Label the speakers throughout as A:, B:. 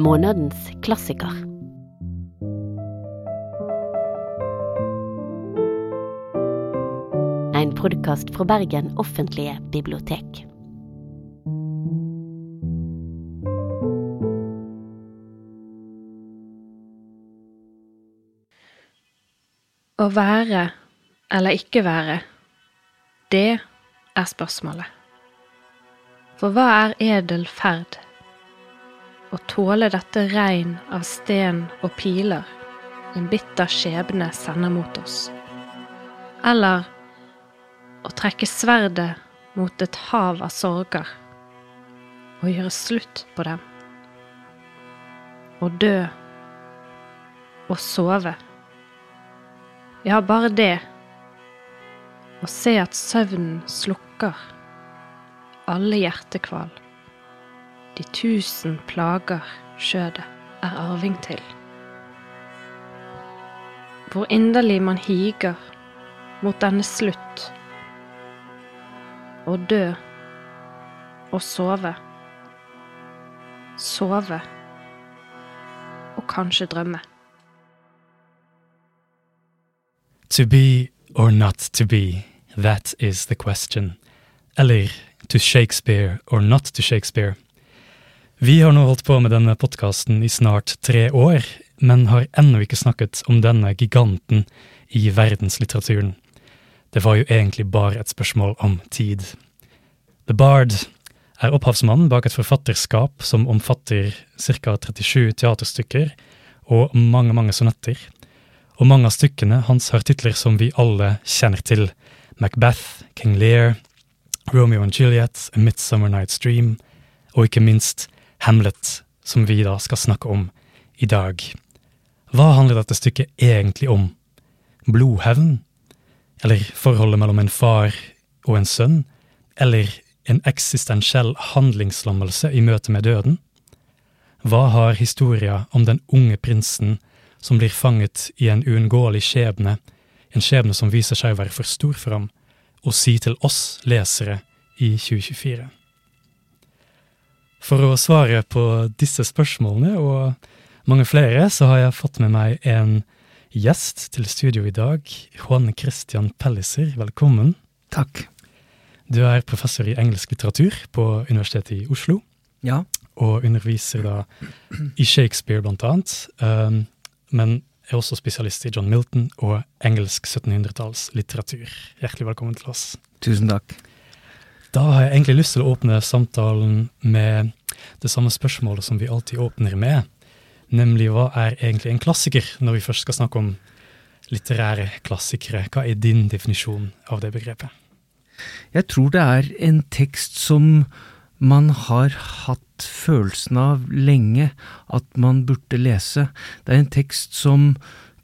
A: Månedens klassiker. En podkast fra Bergen offentlige bibliotek.
B: Å være eller ikke være, det er spørsmålet. For hva er edel ferd? Å tåle dette regn av sten og piler en bitter skjebne sender mot oss. Eller å trekke sverdet mot et hav av sorger og gjøre slutt på dem. Å dø og sove. Ja, bare det. Å se at søvnen slukker alle hjertekval. De tusen plager skjødet er arving til. Hvor inderlig man higer mot denne slutt. Å dø og sove. Sove og kanskje drømme.
C: To be or not to be, that is the question. Eller to Shakespeare or not to Shakespeare. Vi har nå holdt på med denne podkasten i snart tre år, men har ennå ikke snakket om denne giganten i verdenslitteraturen. Det var jo egentlig bare et spørsmål om tid. The Bard er opphavsmannen bak et forfatterskap som omfatter ca. 37 teaterstykker og mange, mange sonetter. Og mange av stykkene hans har titler som vi alle kjenner til. Macbeth, King Lear, Romeo and Juliet, A Midsummer Night's Dream, og ikke minst Hamlet, som vi da skal snakke om i dag. Hva handler dette stykket egentlig om? Blodhevn? Eller forholdet mellom en far og en sønn? Eller en eksistensiell handlingslammelse i møte med døden? Hva har historia om den unge prinsen som blir fanget i en uunngåelig skjebne, en skjebne som viser seg å være for stor for ham, å si til oss lesere i 2024? For å svare på disse spørsmålene og mange flere, så har jeg fått med meg en gjest til studio i dag. Juan Christian Pelliser, velkommen.
D: Takk.
C: Du er professor i engelsk litteratur på Universitetet i Oslo,
D: Ja.
C: og underviser da i Shakespeare, blant annet. Um, men er også spesialist i John Milton og engelsk 1700-tallslitteratur. Hjertelig velkommen til oss.
D: Tusen takk.
C: Da har jeg egentlig lyst til å åpne samtalen med det samme spørsmålet som vi alltid åpner med, nemlig hva er egentlig en klassiker, når vi først skal snakke om litterære klassikere. Hva er din definisjon av det begrepet?
D: Jeg tror det er en tekst som man har hatt følelsen av lenge at man burde lese. Det er en tekst som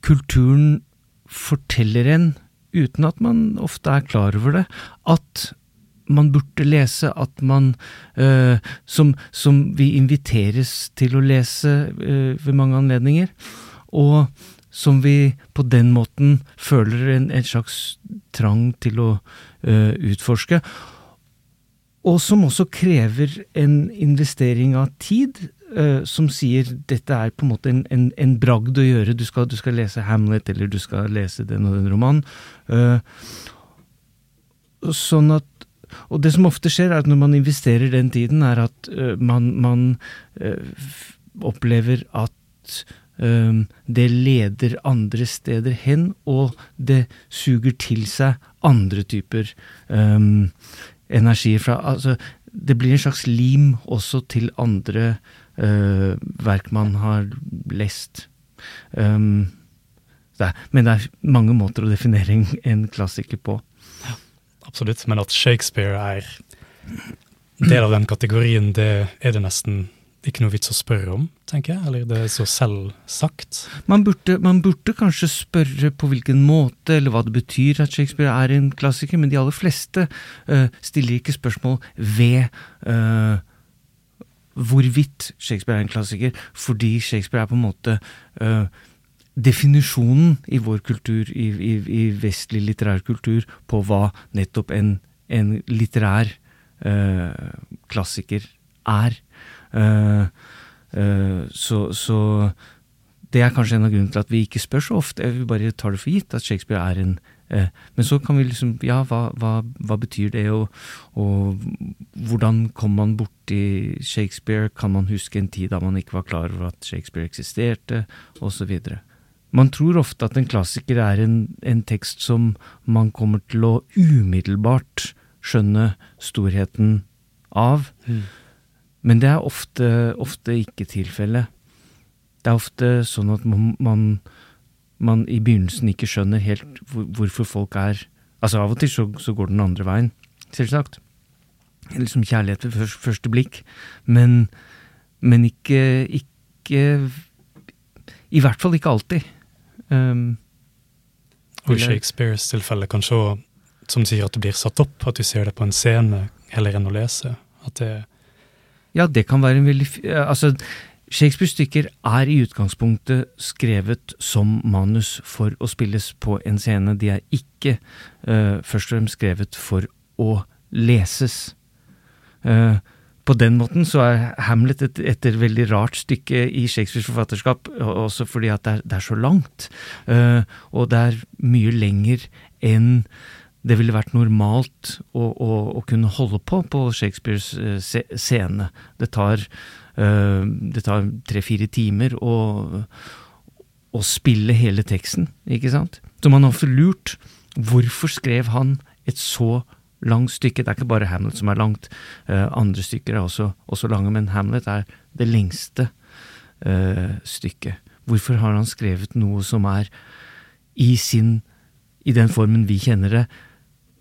D: kulturen forteller en, uten at man ofte er klar over det, at man burde lese, at man uh, som, som vi inviteres til å lese uh, ved mange anledninger, og som vi på den måten føler en, en slags trang til å uh, utforske og som også krever en investering av tid, som sier dette er på en måte en, en, en bragd å gjøre, du skal, du skal, lese Hamlet, eller du skal lese den og den romanen. Sånn at Og det som ofte skjer, er at når man investerer den tiden, er at uh, man, man opplever at det leder andre steder hen, og det suger til seg andre typer um, energi fra altså, Det blir en slags lim også til andre uh, verk man har lest. Um, det er, men det er mange måter å definere en klassiker på.
C: Absolutt, men at Shakespeare er del av den kategorien, det er det nesten ikke noe vits å spørre om, tenker jeg, eller det er så selvsagt.
D: Man burde, man burde kanskje spørre på hvilken måte, eller hva det betyr at Shakespeare er en klassiker, men de aller fleste uh, stiller ikke spørsmål ved uh, hvorvidt Shakespeare er en klassiker, fordi Shakespeare er på en måte uh, definisjonen i vår kultur, i, i, i, vestlig litterær kultur, på hva nettopp en, en litterær klassiker er. Uh, Eh, så, så det er kanskje en av grunnene til at vi ikke spør så ofte. Vi bare tar det for gitt at Shakespeare er en eh, Men så kan vi liksom Ja, hva, hva, hva betyr det, og, og, hvordan kom man borti Shakespeare? Kan man huske en tid da man ikke var klar over at Shakespeare eksisterte, osv.? Man tror ofte at en klassiker er en, en tekst som man kommer til å umiddelbart skjønne storheten av. Mm. Men det er ofte, ofte ikke tilfellet. Det er ofte sånn at man, man, i begynnelsen ikke skjønner helt hvor, hvorfor folk er Altså Av og til så, så, går den andre veien, selvsagt. Liksom kjærlighet ved første blikk. Men, men ikke, ikke I hvert fall ikke alltid. Um,
C: og i Shakespeares tilfelle kanskje som du sier, at det blir satt opp, at du ser det på en scene heller enn å lese. At det
D: Ja, det kan være en veldig Altså, Shakespeares stykker er i utgangspunktet skrevet som manus for å spilles på en scene. De er ikke uh, først og fremst skrevet for å leses. Uh, på den måten så er Hamlet et, et, veldig rart stykke i Shakespeares forfatterskap, også fordi at det er, det er så langt. Uh, og det er mye lenger enn det ville vært normalt å, å, å kunne holde på på Shakespeares scene. Det tar uh, tre-fire timer å, å, spille hele teksten, ikke sant? Så man har ofte lurt. Hvorfor skrev han et så langt stykke? Det er ikke bare Hamlet som er langt, uh, andre stykker er også, også, lange, men Hamlet er det lengste uh, stykket. Hvorfor har han skrevet noe som er i sin i den formen vi kjenner det,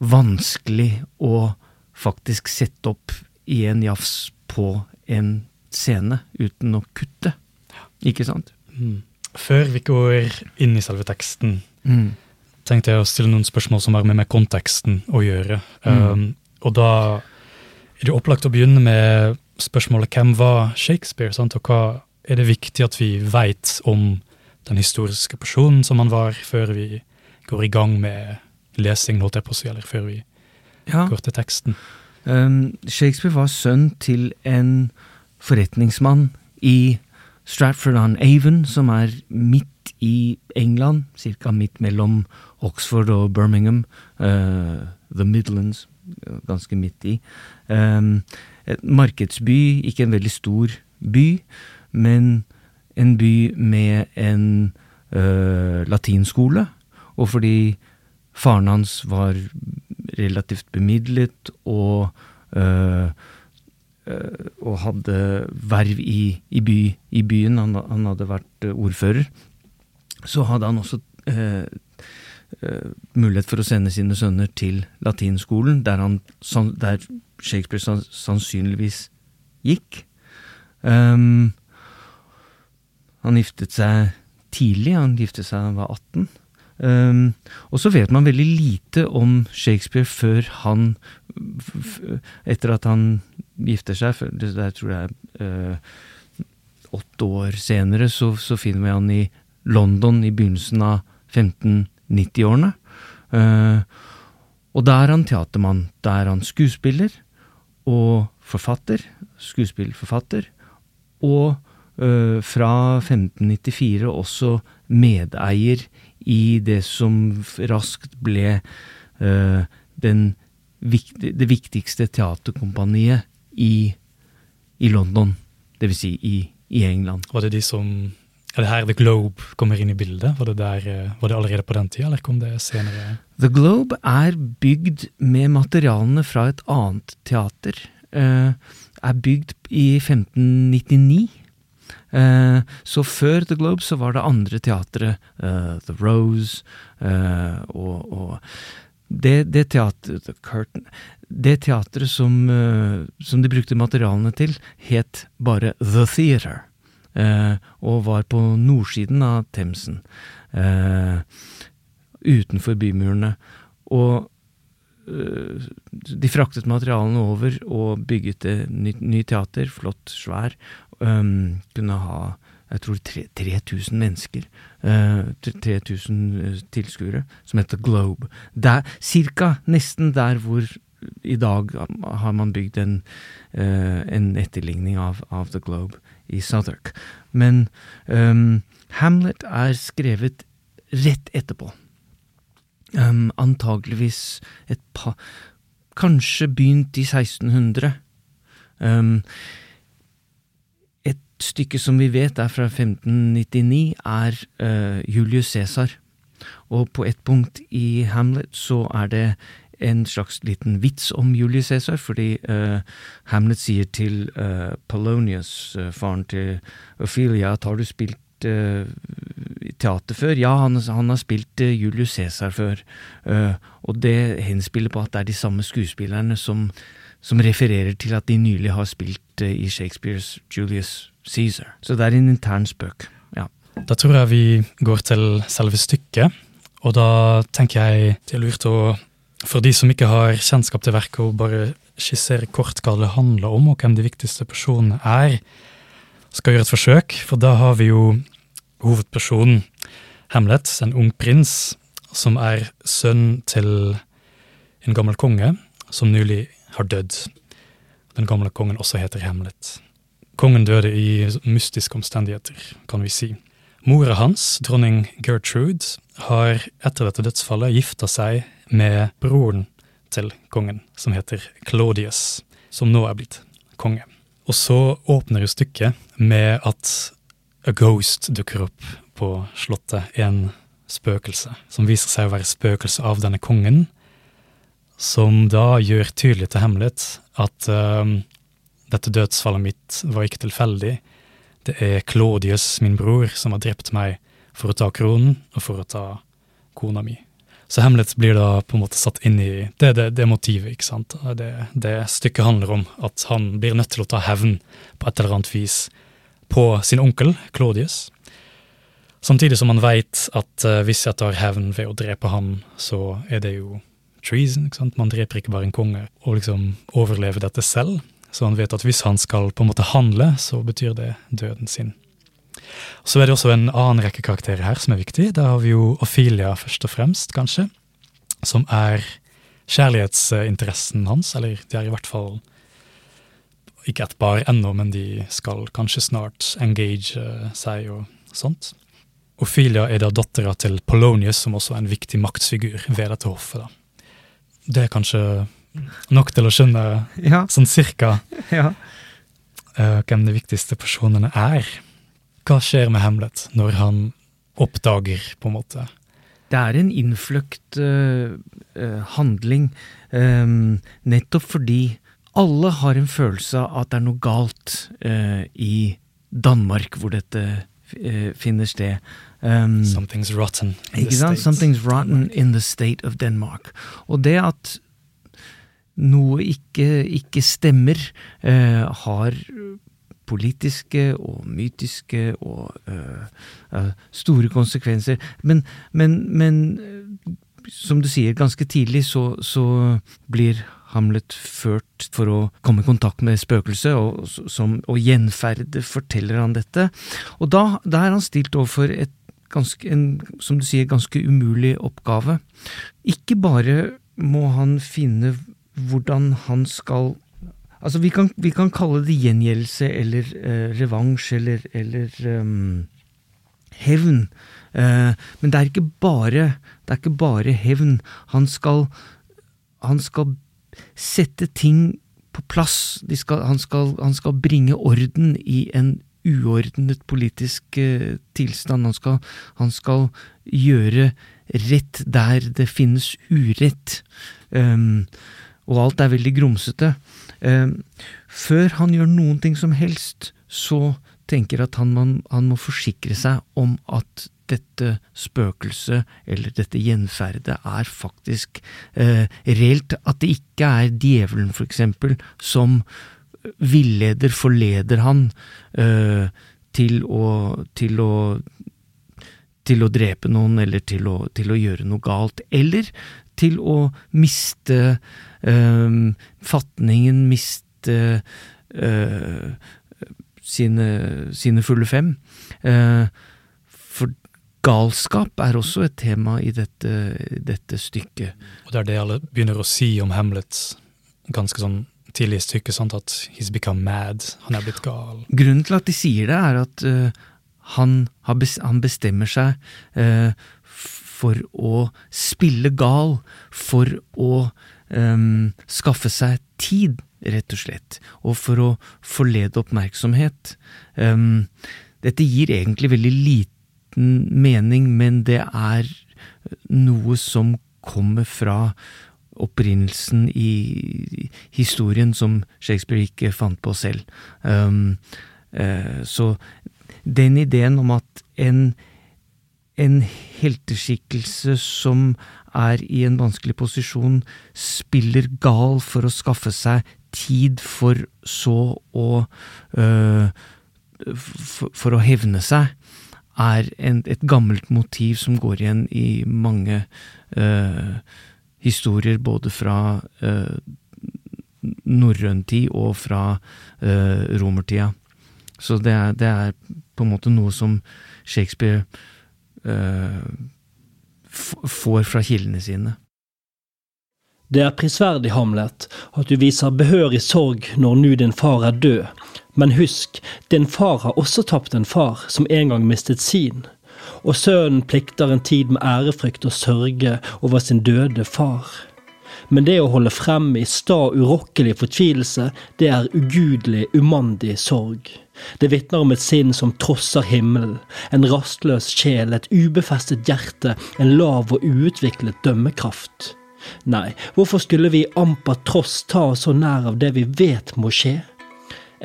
D: vanskelig å faktisk sette opp i en jafs på en scene uten å kutte. Ikke sant?
C: Mm. Før vi går inn i selve teksten, mm. Tenkte jeg å stille noen spørsmål som har med, med konteksten å gjøre. Mm. Um, og da er det opplagt å begynne med spørsmålet hvem var Shakespeare? Sant? Og hva er det viktig at vi veit om den historiske personen som han var, før vi går i gang med lesing, holdt jeg på å si, eller før vi ja. går til teksten?
D: Um, Shakespeare var sønn til en forretningsmann i Stratford on Avon, som er midt i England, ca. midt mellom Oxford og Birmingham. Uh, The Midlands, ganske midt i. Um, et markedsby, ikke en veldig stor by, men en by med en uh, latinskole. Og fordi faren hans var relativt bemidlet og uh, Eh, og hadde verv i, i, by, i byen. Han, han, hadde vært eh, ordfører. Så hadde han også eh, eh, mulighet for å sende sine sønner til latinskolen, der, han, der Shakespeare sannsynligvis gikk. Um, han giftet seg tidlig, han giftet seg da han var 18. Um, og så vet man veldig lite om Shakespeare før han Etter at han gifter seg, der tror jeg uh, åtte år senere, så, så, finner vi han i London i begynnelsen av 1590-årene. Uh, eh, og da er han teatermann. Da er han skuespiller og forfatter. Skuespillforfatter. Og uh, fra 1594 også medeier i det som raskt ble uh, den, det viktigste teaterkompaniet i, i London, dvs. Si i, i England.
C: Var det de som er det her The Globe kommer inn i bildet? Var det, der, eh, var det allerede på den tida, eller kom det senere?
D: The Globe er bygd med materialene fra et annet teater. Uh, er bygd i 1599. Uh, så før The Globe så var det andre teatret, uh, The Rose og, og det, det teatret Curtain Det teatret som, som, de brukte materialene til, het bare The Theatre, og var på nordsiden av Themsen, uh, utenfor bymurene. Og de fraktet materialene over og bygget et nytt ny teater, flott, svær. Um, kunne ha jeg tror 3000 mennesker. Uh, 3000 tilskuere, som heter Globe. Der, cirka nesten der hvor i dag har man bygd en, uh, en etterligning av, av, The Globe i Southwark. Men um, Hamlet er skrevet rett etterpå. Um, antageligvis et par Kanskje begynt i 1600. Um, et stykke som vi vet er fra 1599, er uh, Julius Cæsar. Og på et punkt i Hamlet så er det en slags liten vits om Julius Cæsar, fordi uh, Hamlet sier til uh, Polonius, uh, faren til Ophelia, at har du spilt teater før? Ja, han, han har spilt Julius Cæsar før. og det henspiller på at det er de samme skuespillerne som, som refererer til at de nylig har spilt i Shakespeares Julius Caesar. Så det er en intern spøk. Ja.
C: Da tror jeg vi går til selve stykket. Og da tenker jeg det er lurt å for de som ikke har kjennskap til verket, og bare skisserer kort hva det handler om, og hvem de viktigste personene er, skal gjøre et forsøk. For da har vi jo hovedpersonen Hamlet, en ung prins, som er sønn til en gammel konge som nylig har dødd. Den gamle kongen også heter Hamlet. Kongen døde i mystiske omstendigheter, kan vi si. Mora hans, dronning Gertrude, har etter dette dødsfallet gifta seg med broren til kongen, som heter Claudius, som nå er blitt konge. Og så åpner jo stykket med at a ghost dukker opp på slottet. En spøkelse, som viser seg å være spøkelse av denne kongen, som da gjør tydelig til hemmelighet at uh, dette dødsfallet mitt var ikke tilfeldig. Det er Claudius, min bror, som har drept meg for å ta kronen og for å ta kona mi. Så Hamlet blir da på en måte satt inn i det, det, det motivet, ikke sant. Det, det, stykket handler om at han blir nødt til å ta hevn på et eller annet vis på sin onkel Claudius. Samtidig som han veit at uh, hvis jeg tar hevn ved å drepe han, så er det jo treason. ikke sant? Man dreper ikke bare en konge og liksom overlever dette selv. Så han vet at hvis han skal på en måte handle, så betyr det døden sin. Så er det også en annen rekke karakterer her som er viktig. Da har vi jo Ophelia først og fremst, kanskje. Som er kjærlighetsinteressen hans, eller de er i hvert fall ikke et par ennå, men de skal kanskje snart engage seg og sånt. Ophelia er da dattera til Polonius, som også er en viktig maktfigur ved dette hoffet. da. Det er kanskje nok til å skjønne ja. sånn cirka ja. uh, hvem de viktigste personene er. Hva skjer med Hamlet når han oppdager, på en måte?
D: Det er en innfløkt uh, uh, handling, um, nettopp fordi alle har en følelse av at det er noe galt uh, i Danmark, hvor dette finner sted.
C: Um, Something's rotten
D: in the state. Something's rotten in the state of Denmark. Og det at noe ikke, ikke stemmer, har politiske og mytiske og uh, store konsekvenser. Men, men, men, som du sier, ganske tidlig så, så, blir Hamlet ført for å komme i kontakt med spøkelset, og, som, og gjenferde forteller han dette. Og da, da er han stilt overfor et ganske, en, som du sier, ganske umulig oppgave. Ikke bare må han finne hvordan han skal Altså, vi kan, vi kan kalle det gjengjeldelse eller uh, revansj eller, eller um, hevn. Uh, men det er ikke bare det er ikke bare hevn. Han skal, han skal sette ting på plass. Skal, han, skal, han, skal, bringe orden i en uordnet politisk uh, tilstand. Han skal, han skal, gjøre rett der det finnes urett. Um, og alt er veldig grumsete. Eh, før han gjør noen ting som helst, så tenker at han, man, han må forsikre seg om at dette spøkelset, eller dette gjenferdet, er faktisk eh, reelt. At det ikke er djevelen, for eksempel, som villeder, forleder han eh, til, å, til, å, til å drepe noen, eller til å, til å gjøre noe galt. Eller til å miste øh, fatningen, miste øh, sine, sine, fulle fem. Uh, for galskap er også et tema i dette, dette, stykket.
C: Og det er det alle begynner å si om Hamlet ganske sånn tidlig i stykket sant, at he's become mad. Han er blitt gal.
D: Grunnen til at de sier det, er at uh, han, han, bestemmer seg uh, for å spille gal, for å um, skaffe seg tid, rett og slett, og for å forlede oppmerksomhet. Um, dette gir egentlig veldig liten mening, men det er noe som kommer fra opprinnelsen i historien som Shakespeare ikke fant på selv. Um, uh, så den ideen om at en, en helteskikkelse som er i en vanskelig posisjon, spiller gal for å skaffe seg tid for så å øh, for, for, å hevne seg, er en, et gammelt motiv som går igjen i mange øh, historier, både fra øh, norrøn tid og fra uh, romertida. Så det er, det er, på en måte noe som Shakespeare får fra kildene sine.
E: Det er prisverdig, Hamlet, at du viser behørig sorg når nu din far er død, men husk, din far har også tapt en far som en gang mistet sin, og sønnen plikter en tid med ærefrykt og sørge over sin døde far. Men det å holde frem i sta urokkelig fortvilelse, det er ugudelig, umandig sorg. Det vitner om et sinn som trosser himmelen, en rastløs sjel, et ubefestet hjerte, en lav og uutviklet dømmekraft. Nei, hvorfor skulle vi amper tross ta oss så nær av det vi vet må skje?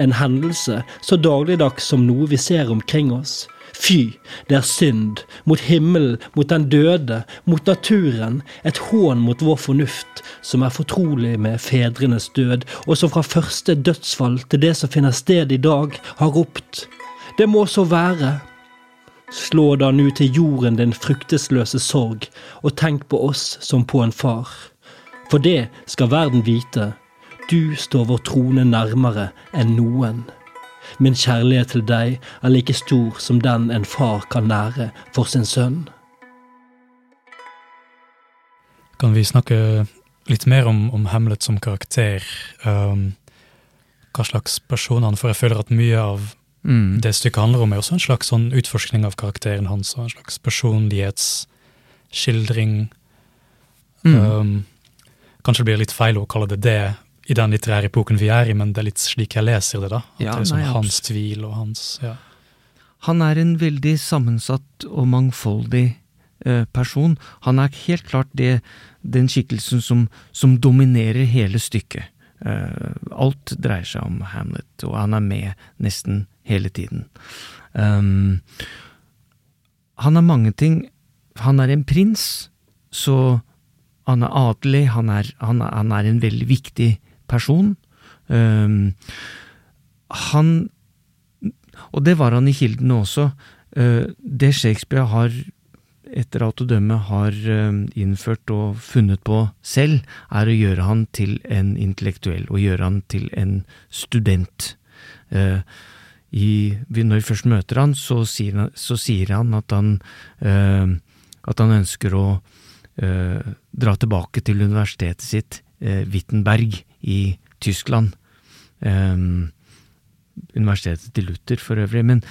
E: En hendelse så dagligdags som noe vi ser omkring oss, Fy, det er synd, mot himmelen, mot den døde, mot naturen, et hån mot vår fornuft, som er fortrolig med fedrenes død, og som fra første dødsfall til det som finner sted i dag, har ropt, det må så være. Slå da nu til jorden din fruktesløse sorg, og tenk på oss som på en far. For det skal verden vite, du står vår trone nærmere enn noen. Min kjærlighet til deg er like stor som den en far kan nære for sin sønn.
C: Kan vi snakke litt mer om, om Hamlet som karakter? Um, hva slags person han For jeg føler at mye av mm. det stykket handler om, er også en slags sånn utforskning av karakteren hans, og en slags personlighetsskildring. Mm. Um, kanskje det blir litt feil å kalle det det, i den litterære epoken vi er i, men det er litt slik jeg leser det. da. At ja, det er liksom nei, hans tvil og hans ja.
D: Han er en veldig sammensatt og mangfoldig eh, person. Han er helt klart det, den skikkelsen som, som dominerer hele stykket. Eh, alt dreier seg om Hamlet, og han er med nesten hele tiden. Um, han er mange ting. Han er en prins, så han er adelig, han er, han er, han er en veldig viktig person. Um, han Og det var han i kildene også. Uh, det Shakespeare har etter alt å dømme har uh, innført og funnet på selv, er å gjøre han til en intellektuell, og gjøre han til en student. Uh, i, når vi først møter han, så sier han, så sier han at han at han ønsker å dra tilbake til universitetet sitt, Wittenberg, i Tyskland. Um, universitetet til Luther, for øvrig. Men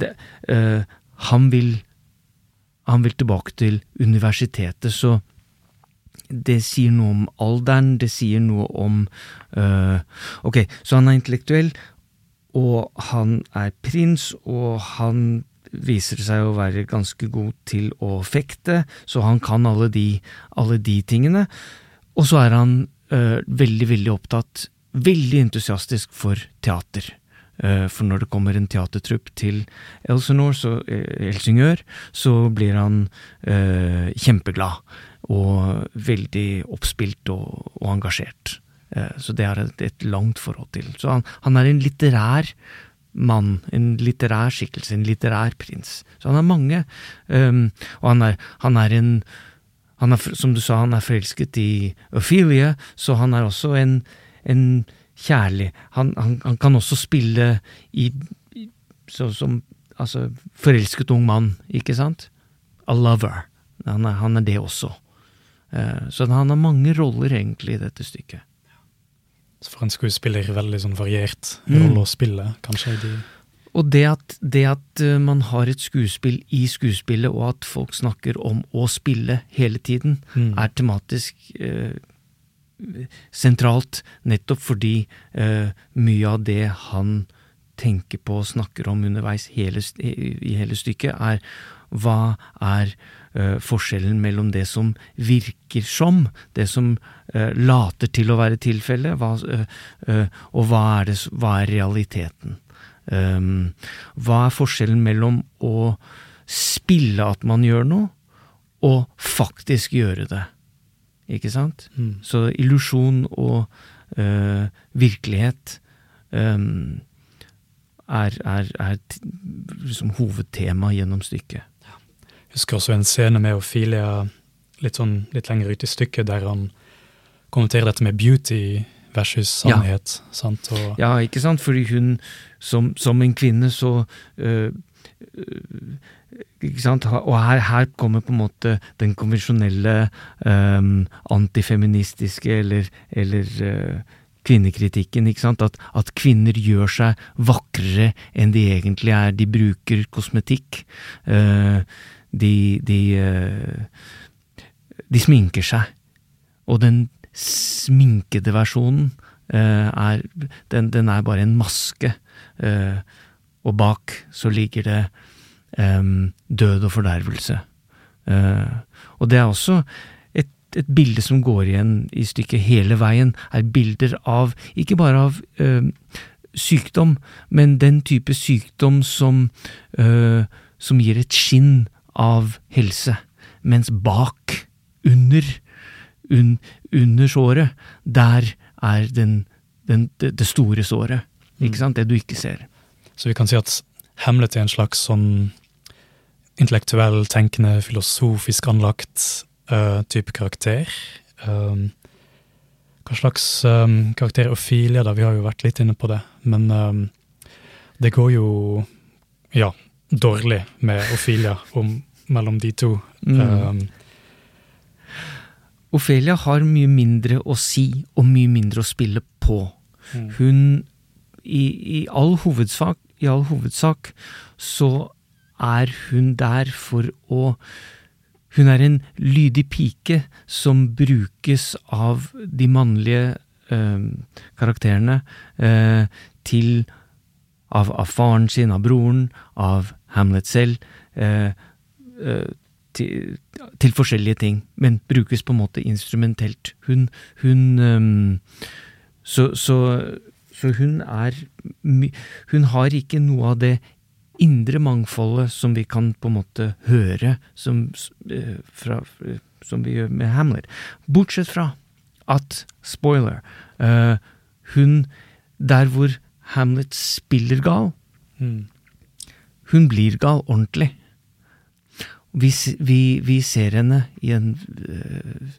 D: det, uh, han, vil, han vil tilbake til universitetet, så det sier noe om alderen, det sier noe om uh, Ok, så han er intellektuell, og han er prins, og han viser seg å være ganske god til å fekte, så han kan alle de, alle de tingene. Og så er han uh, veldig, veldig opptatt, veldig entusiastisk for teater. Uh, for når det kommer en teatertrupp til Elsinore, så, Helsingør, så blir han kjempeglad. Og veldig oppspilt og, og engasjert. så det er et, et, langt forhold til. Så han, han er en litterær mann, en litterær skikkelse, en litterær prins. Så han er mange. Um, og han er, han er en er, som du sa, han er forelsket i Ophelia, så han er også en, en kjærlig han, han, han, kan også spille i, så, som altså, forelsket ung mann, ikke sant? A lover. Han er, han er det også. Uh, så han har mange roller, egentlig, i dette stykket.
C: for en skuespiller veldig sånn variert
D: Mm.
C: rolle å spille, kanskje. i De,
D: Og det at, det at eh, man har et skuespill i skuespillet, og at folk snakker om å spille hele tiden,
C: Mm.
D: er tematisk eh, sentralt, nettopp fordi eh, mye av det han tenker på og snakker om underveis hele, i hele stykket, er hva er eh, forskjellen mellom det som virker som, det som eh, later til å være tilfellet, eh, og hva er, det, hva er realiteten? Um, hva er forskjellen mellom å spille at man gjør noe, og faktisk gjøre det? Ikke sant?
C: Mm.
D: Så illusjon og uh, virkelighet um, er, er, er liksom hovedtema gjennom stykket.
C: Jeg husker også en scene med Ophelia litt, sånn, litt lenger ute i stykket, der han kommenterer dette med beauty versus
D: Ja.
C: sannhet. Sant? Og,
D: Ja, ikke sant? Fordi hun, som, som en kvinne, så øh, øh, ikke sant? Og her, her kommer på en måte den konvensjonelle øh, antifeministiske eller, eller øh, kvinnekritikken. ikke sant? At, at kvinner gjør seg vakrere enn de egentlig er. De bruker kosmetikk. Uh, de de, uh, de sminker seg. Og den sminkede versjonen eh, er den, den er bare en maske, eh, og bak så ligger det em, død og fordervelse. Eh, og det er også et, et bilde som går igjen i stykket hele veien, er bilder av, ikke bare av em, sykdom, men den type sykdom som, eh, som gir et skinn av helse, mens bak, under, un, under såret, der er den, den, det, store såret. Ikke sant? Det du ikke ser.
C: Så vi kan si at Hamlet er en slags sånn intellektuell, tenkende, filosofisk anlagt uh, type karakter. Um, hva slags um, karakter er Ophelia, da? Vi har jo vært litt inne på det. Men um, det går jo ja, dårlig med Ophelia om, mellom de to.
D: Mm.
C: Um,
D: Ophelia har mye mindre å si, og mye mindre å spille på.
C: Mm.
D: Hun i, i, all hovedsak, I all hovedsak så er hun der for å Hun er en lydig pike som brukes av de mannlige eh, karakterene eh, til av, av faren sin, av broren, av Hamlet selv. Eh, eh, til, til forskjellige ting, men brukes på en måte instrumentelt. Hun, hun um, så, så, så hun er Hun har ikke noe av det indre mangfoldet som vi kan på en måte høre som, eh, fra, eh, som vi gjør med Hamlet. Bortsett fra at, spoiler, uh, hun Der hvor Hamlet spiller gal,
C: mm.
D: hun blir gal ordentlig. Vi, vi, vi ser henne i en, øh,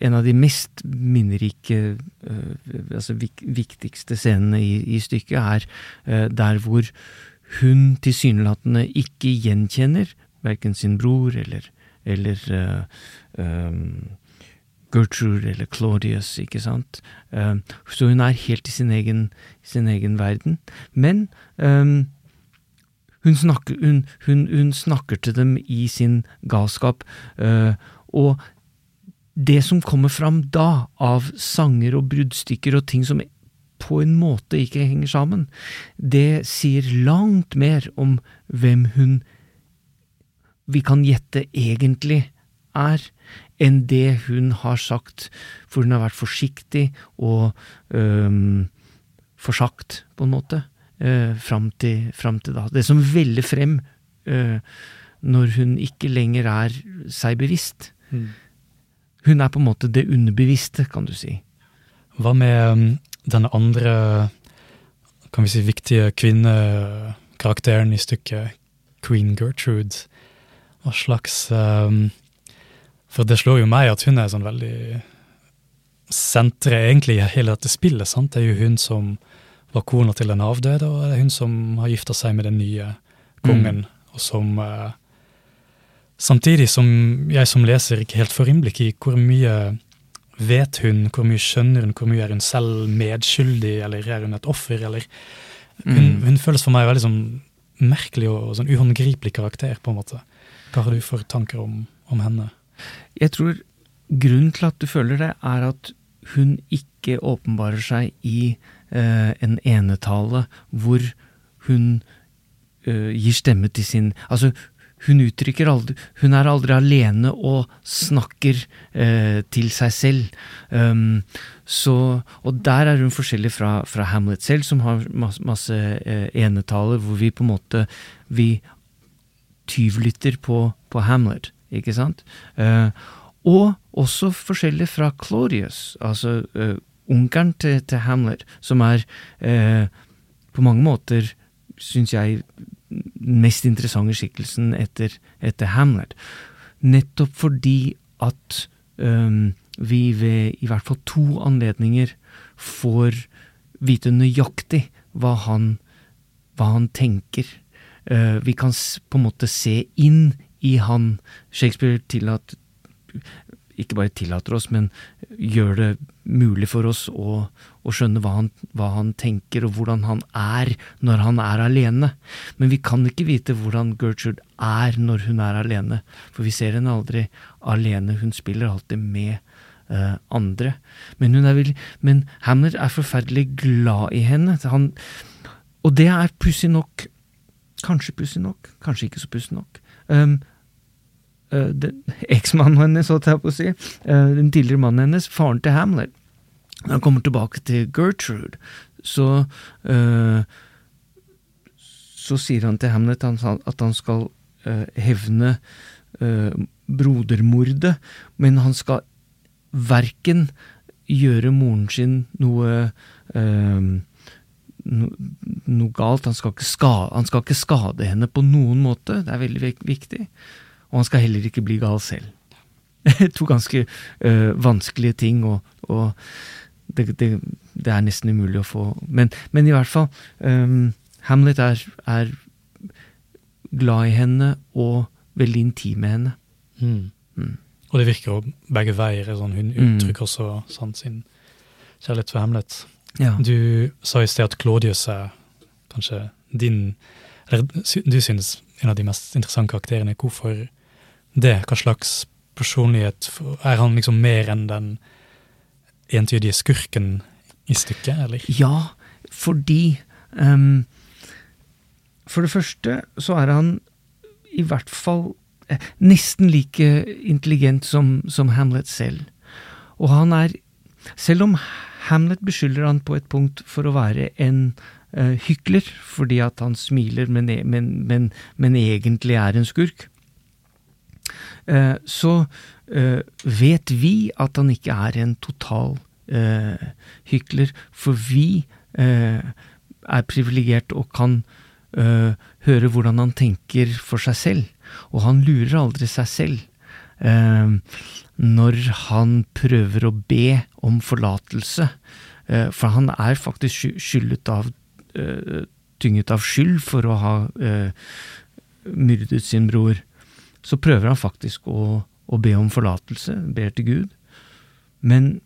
D: en av de mest minnerike, øh, altså viktigste scenene i, i stykket, er øh, der hvor hun tilsynelatende ikke gjenkjenner verken sin bror eller, eller øhm, Gertrude eller Claudius, ikke sant. Um, så hun er helt i sin egen, sin egen verden. Men um, hun snakker, hun, hun, hun snakker til dem i sin galskap, øh, og det som kommer fram da, av sanger og bruddstykker og ting som på en måte ikke henger sammen, det sier langt mer om hvem hun vi kan gjette egentlig er, enn det hun har sagt, for hun har vært forsiktig og øhm, forsagt, på en måte eh, fram, til, fram til da. Det som veller frem eh, når hun ikke lenger er seg bevisst.
C: Mm.
D: Hun er på en måte det underbevisste, kan du si.
C: Hva med um, denne andre kan vi si, viktige kvinnekarakteren i stykket, Queen Gertrude? Hva slags um, For det slår jo meg at hun er sånn veldig senteret egentlig i hele dette spillet. sant? Det er jo hun som var kona til den avdøde, og det er hun som har gifta seg med den nye kongen, og som eh, Samtidig som jeg som leser ikke helt får innblikk i hvor mye vet hun, hvor mye skjønner hun, hvor mye er hun selv medskyldig, eller er hun et offer, eller Hun,
D: Mm.
C: hun føles for meg veldig sånn merkelig og sånn uhåndgripelig karakter, på en måte. Hva har du for tanker om, om henne?
D: Jeg tror grunnen til at du føler det, er at hun ikke åpenbarer seg i eh, en enetale hvor hun eh, gir stemme til sin Altså, hun uttrykker aldri Hun er aldri alene og snakker eh, til seg selv. Um, så, og der er hun forskjellig fra, fra Hamlet selv, som har masse, masse eh, enetaler hvor vi på en måte Vi tyvlytter på, på Hamlet, ikke sant? Eh, og også forskjellig fra Claudius, altså uh, onkelen til, til Hamlet, som er uh, på mange måter, syns jeg, mest interessante skikkelsen etter, etter Hamlet. Nettopp fordi at um, vi ved i hvert fall to anledninger får vite nøyaktig hva han, hva han tenker. Uh, vi kan på en måte se inn i han. Shakespeare tillat, ikke bare tillater oss, men gjør det mulig for oss å, å skjønne hva han, hva han tenker, og hvordan han er når han er alene. Men vi kan ikke vite hvordan Gertrude er når hun er alene, for vi ser henne aldri alene. Hun spiller alltid med uh, andre. Men, hun er vel, men Hamlet er forferdelig glad i henne. Han, og det er pussig nok. Kanskje pussig nok, kanskje ikke så pussig nok. Um, den- Eksmannen hennes, holdt jeg på å si, uh, den tidligere mannen hennes, faren til Hamlet, når han kommer tilbake til Gertrude, så uh, så sier han til Hamlet at han skal hevne brodermordet, men han skal verken gjøre moren sin noe no, noe galt. Han skal, skade, han skal ikke skade henne på noen måte, det er veldig vik- viktig. Og han skal heller ikke bli gal selv. to ganske eh, vanskelige ting, og, og det, det, det er nesten umulig å få Men, men i hvert fall, um, Hamlet er, er glad i henne og veldig intim med henne. Mm.
C: Og det virker jo begge veier. Sånn, hun
D: Mm.
C: uttrykker også sånn, sin kjærlighet for Hamlet.
D: Ja.
C: Du sa i sted at Claudius er kanskje din Eller du synes en av de mest interessante karakterene. Hvorfor det? Hva slags personlighet Er han liksom mer enn den entydige skurken i stykket, eller?
D: Ja, fordi um, For det første så er han i hvert fall eh, nesten like intelligent som, som Hamlet selv. Og han er Selv om Hamlet beskylder han på et punkt for å være en uh, hykler, fordi at han smiler, men, e- men, men, men egentlig er en skurk, eh, så eh, vet vi at han ikke er en total eh, hykler, for vi eh, er privilegert og kan eh, høre hvordan han tenker for seg selv, og han lurer aldri seg selv. Eh, når han prøver å be om forlatelse, eh, for han er faktisk sky- skyldet av eh, tynget av skyld for å ha eh, myrdet sin bror, så prøver han faktisk å, å be om forlatelse, ber til Gud. Men,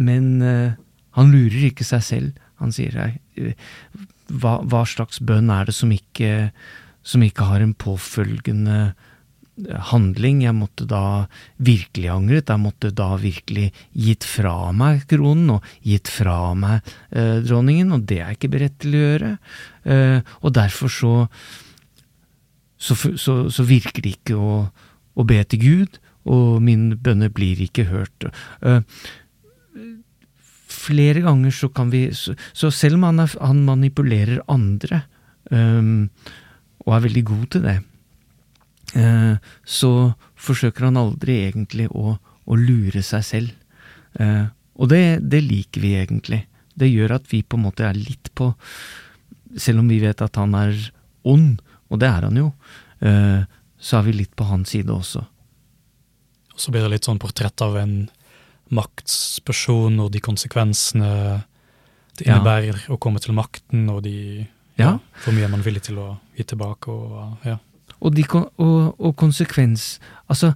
D: men uh, han lurer ikke seg selv. Han sier eh, hva, hva slags bønn er det som ikke, som ikke har en påfølgende eh, handling? Jeg måtte da virkelig angret. Jeg måtte da virkelig gitt fra meg kronen og gitt fra meg uh, dronningen, og det er jeg ikke beredt til å gjøre. Og derfor så så, så, så virker det ikke å, å be til Gud, og mine bønner blir ikke hørt. Uh, flere ganger så kan vi Så, så selv om han, er, han manipulerer andre, um, og er veldig god til det, uh, så forsøker han aldri egentlig å, å lure seg selv. Uh, og det, det liker vi egentlig. Det gjør at vi på en måte er litt på Selv om vi vet at han er ond, og det er han jo, eh, så er vi litt på hans side også.
C: Og så blir det litt sånn portrett av en maktsperson og de konsekvensene det
D: Ja.
C: innebærer å komme til makten, og de
D: Ja.
C: hvor mye er man villig til å gi tilbake. og ja.
D: Og, de, og, og konsekvens Altså,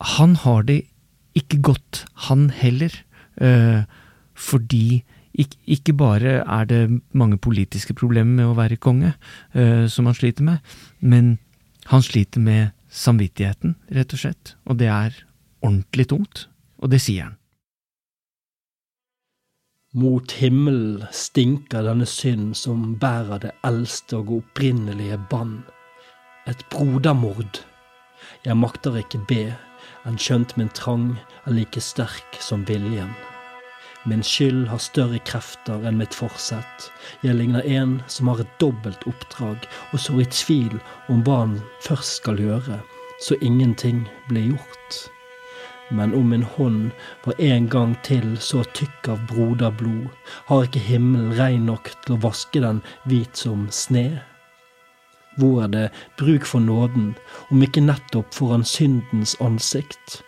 D: han har det ikke godt, han heller. Eh, fordi ikke, bare er det mange politiske problemer med å være konge, eh, som han sliter med, men han sliter med samvittigheten, rett og slett. Og det er ordentlig tungt. Og det sier han.
E: Mot himmelen stinker denne synd som bærer det eldste og opprinnelige bann. Et brodermord. Jeg makter ikke be, enn skjønt min trang er like sterk som viljen. Min skyld har større krefter enn mitt forsett. Jeg ligner en som har et dobbelt oppdrag, og sår i tvil om hva han først skal gjøre, så ingenting blir gjort men om min hånd var en gang til så tykk av broderblod, har ikke himmelen rein nok til å vaske den hvit som sne? Hvor er det bruk for nåden, om ikke nettopp foran syndens ansikt?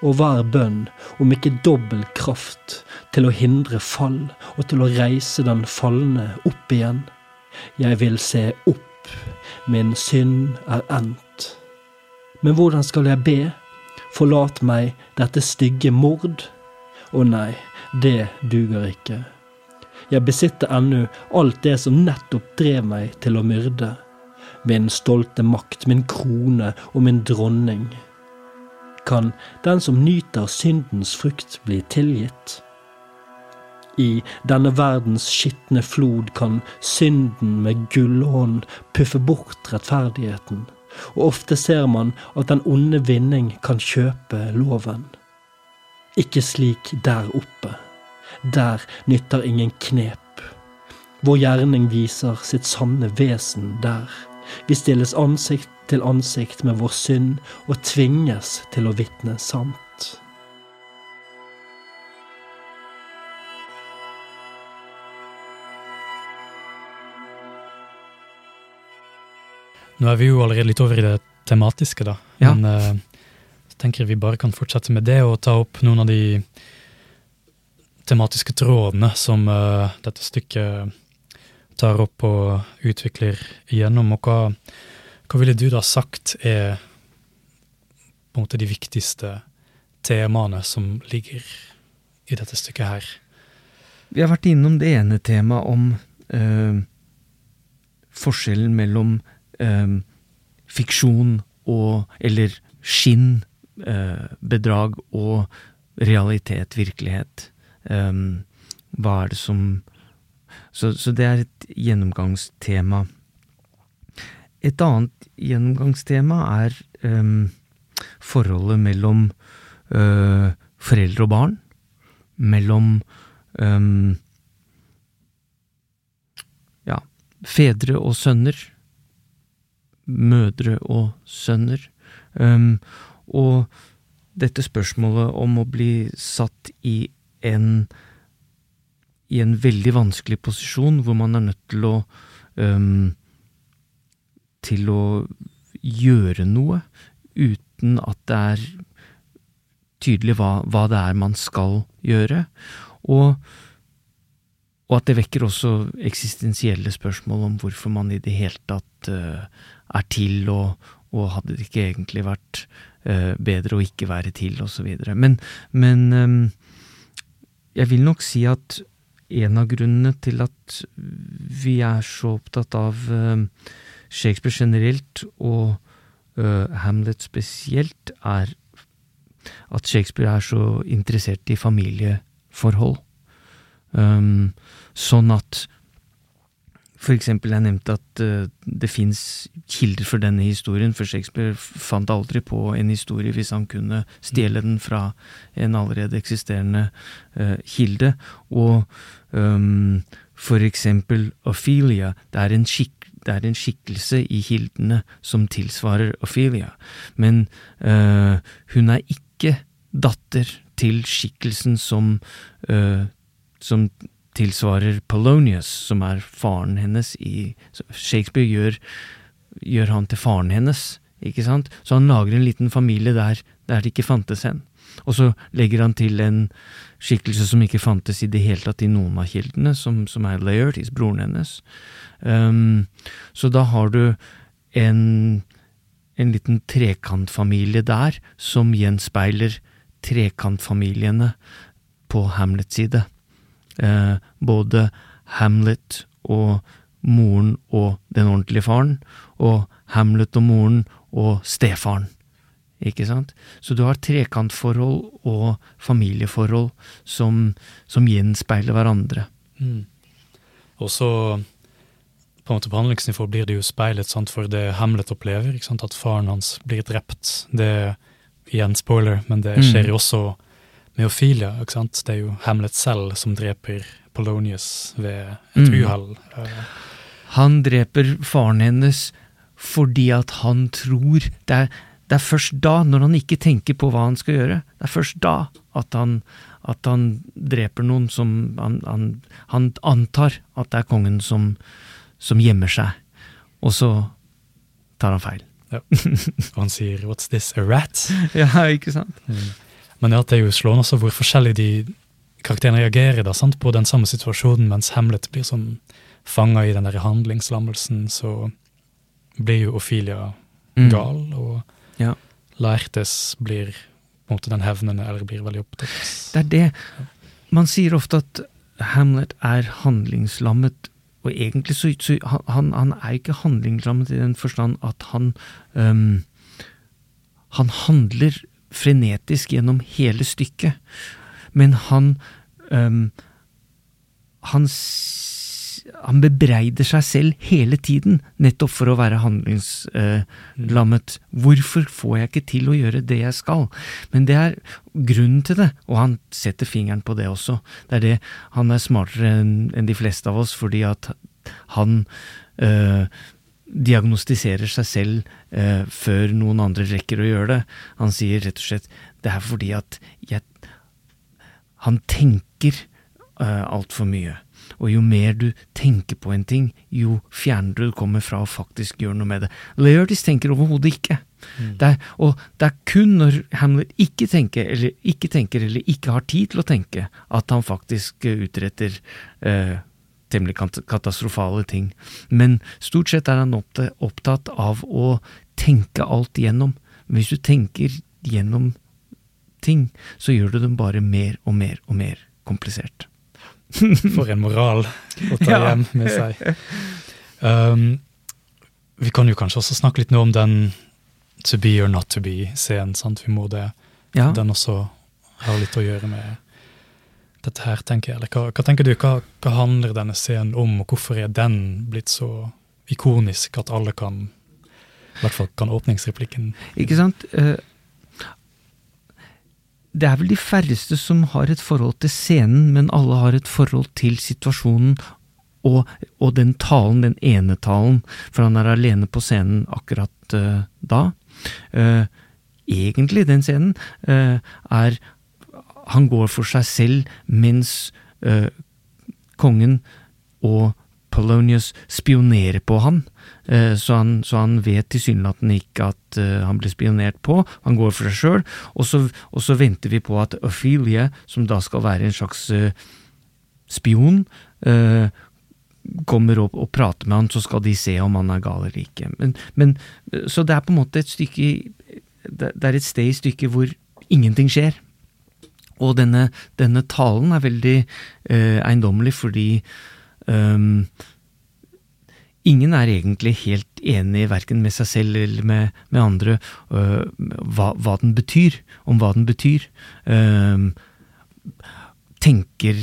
E: Og hva er bønn, om ikke dobbel kraft til å hindre fall og til å reise den falne opp igjen? Jeg vil se opp, min synd er endt. Men hvordan skal jeg be? Forlat meg dette stygge mord. Å nei, det duger ikke. Jeg besitter ennå alt det som nettopp drev meg til å myrde. Min stolte makt, min krone og min dronning. Kan den som nyter syndens frukt, bli tilgitt? I denne verdens skitne flod kan synden med gullhånd puffe bort rettferdigheten og ofte ser man at den onde vinning kan kjøpe loven. Ikke slik der oppe. Der nytter ingen knep. Vår gjerning viser sitt sanne vesen der. Vi stilles ansikt til ansikt med vår synd og tvinges til å vitne sant.
C: Nå er vi jo allerede litt over i det tematiske, da.
D: Ja.
C: Men uh, så tenker jeg vi bare kan fortsette med det og ta opp noen av de tematiske trådene som uh, dette stykket tar opp og utvikler igjennom. Og hva, hva ville du da sagt er på en måte de viktigste temaene som ligger i dette stykket her?
D: Vi har vært innom det ene temaet om øh, forskjellen mellom øh, fiksjon og Eller skinn, øh, bedrag og realitet, virkelighet. Um, hva er det som så, så, det er et gjennomgangstema. Et annet gjennomgangstema er um, forholdet mellom uh, foreldre og barn. Mellom um, ja, fedre og sønner mødre og sønner. Um, og dette spørsmålet om å bli satt i en i en veldig vanskelig posisjon, hvor man er nødt til å um, til å gjøre noe uten at det er tydelig hva, hva det er man skal gjøre. Og, og, at det vekker også eksistensielle spørsmål om hvorfor man i det hele tatt uh, er til, og, og hadde det ikke egentlig vært uh, bedre å ikke være til, osv. Men, men um, jeg vil nok si at en av grunnene til at vi er så opptatt av uh, Shakespeare generelt, og uh, Hamlet spesielt, er at Shakespeare er så interessert i familieforhold. Um, sånn at for eksempel, jeg nevnte at uh, det fins kilder for denne historien, for Shakespeare fant aldri på en historie hvis han kunne stjele den fra en allerede eksisterende uh, kilde. Og um, for eksempel Ophelia, det er, skik det er en skikkelse i kildene som tilsvarer Ophelia, men uh, hun er ikke datter til skikkelsen som, som tilsvarer Polonius, som er faren hennes i Shakespeare gjør, gjør, han til faren hennes, ikke sant? Så han lager en liten familie der, der det ikke fantes en. Og så legger han til en skikkelse som ikke fantes i det hele tatt i noen av kildene, som, som er Laertes, broren hennes. Um, så da har du en, en liten trekantfamilie der som gjenspeiler trekantfamiliene på Hamlets side. Eh, både Hamlet og moren og den ordentlige faren, og Hamlet og moren og stefaren. Ikke sant? Så du har trekantforhold og familieforhold som, som gjenspeiler hverandre.
C: Mm. Og så på en måte på handlingsnivå blir det jo speilet sant, for det Hamlet opplever, ikke sant, at faren hans blir drept. Det er igjen spoiler, men det skjer jo også med Ophelia. ikke sant? Det er jo Hamlet selv som dreper Polonius ved et
D: Mm.
C: uhell.
D: Han dreper faren hennes fordi at han tror det er, det er først da, når han ikke tenker på hva han skal gjøre, det er først da at han, at han dreper noen som han, han, han antar at det er kongen som, som gjemmer seg, og så tar han feil.
C: og han sier 'what's this, a rat'?
D: Ja, ikke sant?
C: Men ja, det er jo slående også hvor forskjellig de karakterene reagerer da, sant, på den samme situasjonen, mens Hamlet blir sånn fanga i den der handlingslammelsen, så blir jo Ophelia
D: Mm.
C: gal, og
D: Ja.
C: Laertes blir på en måte den hevnende, eller blir veldig opptatt.
D: Det er det. Man sier ofte at Hamlet er handlingslammet, og egentlig så, så han, han er ikke handlingslammet i den forstand at han um, Han handler frenetisk gjennom hele stykket, men han um, han, han bebreider seg selv hele tiden, nettopp for å være handlingslammet. Hvorfor får jeg ikke til å gjøre det jeg skal? Men det er grunnen til det, og han setter fingeren på det også. Det er det, Han er smartere enn de fleste av oss, fordi at han øh, diagnostiserer seg selv øh, før noen andre rekker å gjøre det. Han sier rett og slett det er fordi at jeg Han tenker uh, altfor mye. Og jo mer du tenker på en ting, jo fjernere du kommer fra å faktisk gjøre noe med det. Laertes tenker overhodet ikke. Det er, og det er kun når Hamlet ikke tenker, eller ikke tenker, eller ikke har tid til å tenke, at han faktisk eh, utretter eh, temmelig katastrofale ting. Men stort sett er han opptatt av å tenke alt igjennom. Men hvis du tenker gjennom ting, så gjør du dem bare mer og mer og mer komplisert.
C: For en moral å ta
D: Ja.
C: hjem med seg. Um, vi kan jo kanskje også snakke litt nå om den to be or not to be-scenen. sant? Vi må det.
D: Ja.
C: Den også har litt å gjøre med dette her, tenker jeg. Eller hva, hva tenker du? Hva, hva handler denne scenen om, og hvorfor er den blitt så ikonisk at alle kan I hvert fall kan åpningsreplikken
D: Ikke sant? Det er vel de færreste som har et forhold til scenen, men alle har et forhold til situasjonen og, og den talen, den ene talen, for han er alene på scenen akkurat uh, da. Uh, egentlig, den scenen, uh, er Han går for seg selv mens kongen og Polonius spionerer på han, eh, så han, så han vet tilsynelatende ikke at eh, han blir spionert på. Han går for seg sjøl, og, og så venter vi på at Ophelia, som da skal være en slags eh, spion, kommer opp og prater med han, så skal de se om han er gal eller ikke. Men, men, så det er på en måte et stykke det er et sted i stykket hvor ingenting skjer. Og denne, denne talen er veldig eh, eiendommelig fordi ehm, ingen er egentlig helt enig, verken med seg selv eller med, med andre, uh, hva, hva den betyr, om hva den betyr. Ehm, tenker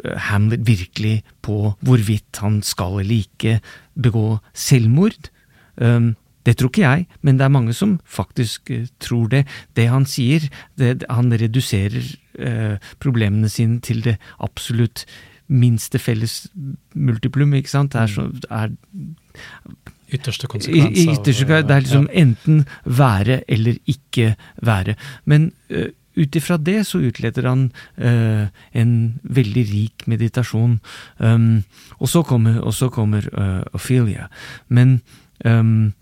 D: øh, Hamlet virkelig på hvorvidt han skal eller ikke begå selvmord? Ehm, det tror ikke jeg, men det er mange som faktisk eh, tror det. Det han sier, det, han reduserer problemene sine til det absolutt minste felles multiplum, ikke sant? Det er, så, er
C: Ytterste konsekvens
D: i ytterste Det er liksom
C: ja.
D: enten være eller ikke være. Men uh, ut ifra det så utleder han uh, en veldig rik meditasjon. Um, og så kommer, og så kommer uh, Ophelia. Men um,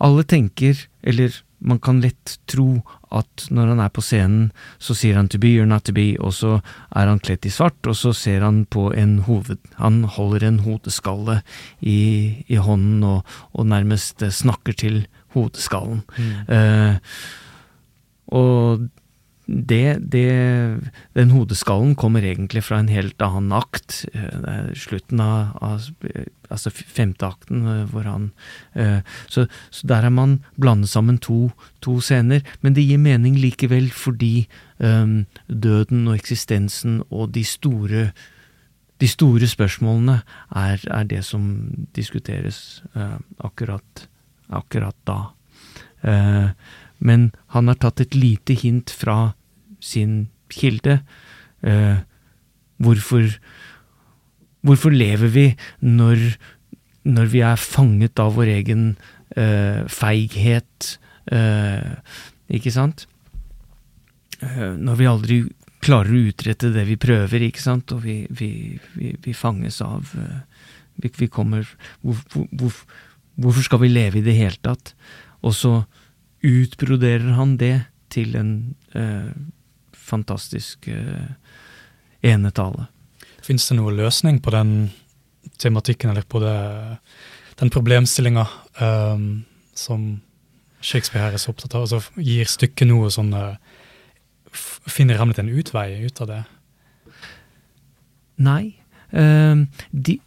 D: alle tenker, eller man kan lett tro at når han er på scenen, så sier han to be or not to be, og så er han kledd i svart, og så ser han på en hoved... Han holder en hodeskalle i, i hånden og, og nærmest eh, snakker til hodeskallen.
C: Mm.
D: Eh, og det, det, Den hodeskallen kommer egentlig fra en helt annen akt. Eh, slutten av, av altså femte akten, eh, hvor han så, så, der er man blandet sammen to, to, scener, men det gir mening likevel fordi um, døden og eksistensen og de store de store spørsmålene er, er det som diskuteres uh, akkurat, akkurat da. Uh, men han har tatt et lite hint fra sin kilde. Eh, hvorfor, hvorfor lever vi når, når, vi er fanget av vår egen eh, feighet, eh, ikke sant? Eh, når vi aldri klarer å utrette det vi prøver, ikke sant, og vi, vi, vi, vi fanges av eh, vi, kommer hvor, hvor, Hvorfor skal vi leve i det hele tatt? Og så utbroderer han det til en eh, fantastisk eh, enetale.
C: Fins det noen løsning på den tematikken, eller på det, den problemstillinga um, som Shakespeare her er så opptatt av? Altså, gir stykket noe sånn uh, Finner Hamlet en utvei ut av det?
D: Nei. Uh, de,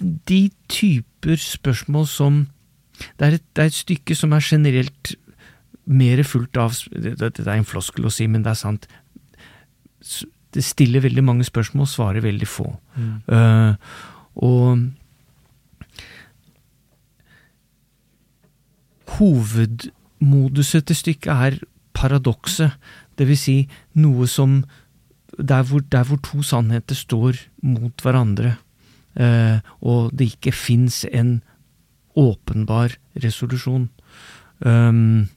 D: de typer spørsmål som det er, et, det er, et, stykke som er generelt mer fullt av Dette er en floskel å si, men det er sant. Det stiller veldig mange spørsmål, svarer veldig få. Mm. Uh, og hovedmoduset til stykket er paradokset, det vil si noe som der hvor, der hvor to sannheter står mot hverandre, uh, og det ikke fins en åpenbar resolusjon. Um,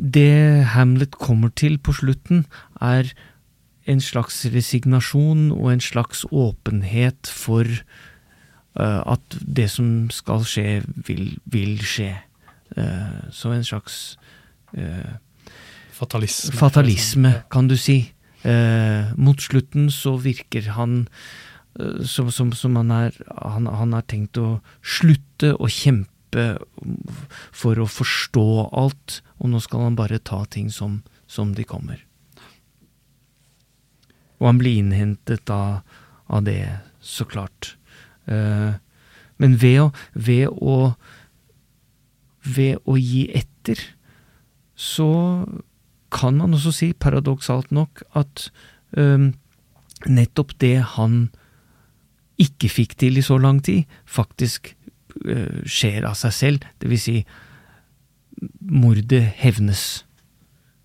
D: det Hamlet kommer til på slutten, er en slags resignasjon og en slags åpenhet for uh, at det som skal skje, vil, vil skje. Uh, så en slags uh,
C: Fatalisme.
D: Fatalisme, kan du si. mot slutten så virker han som, som, som han, er, han, han er tenkt å slutte å kjempe for å forstå alt, og nå skal han bare ta ting som, som de kommer. Og han blir innhentet av, av det, så klart. Eh, men ved å, ved å ved å gi etter, så kan man også si, paradoksalt nok, at eh, nettopp det han ikke fikk til i så lang tid, faktisk eh, skjer av seg selv. Det vil si, mordet hevnes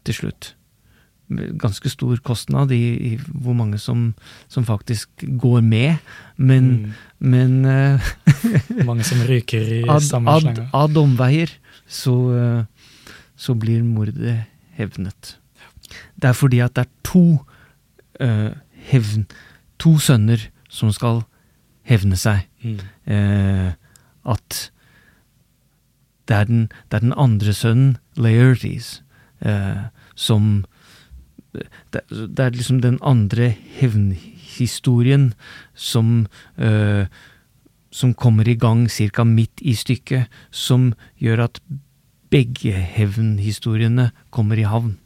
D: til slutt. Ganske stor kostnad i, i hvor mange som, som, faktisk går med, men, mm. men uh,
C: Mange som ryker i
D: ad,
C: samme slenge.
D: Ad, ad omveier så, uh, så, blir mordet hevnet. Det er fordi at det er to uh, hevn To sønner som skal hevne seg. Mm. at det er den, det er den andre sønnen, Laertes, eh, som det, det, er liksom den andre hevnhistorien som eh, som kommer i gang ca. midt i stykket, som gjør at begge hevnhistoriene kommer i havn.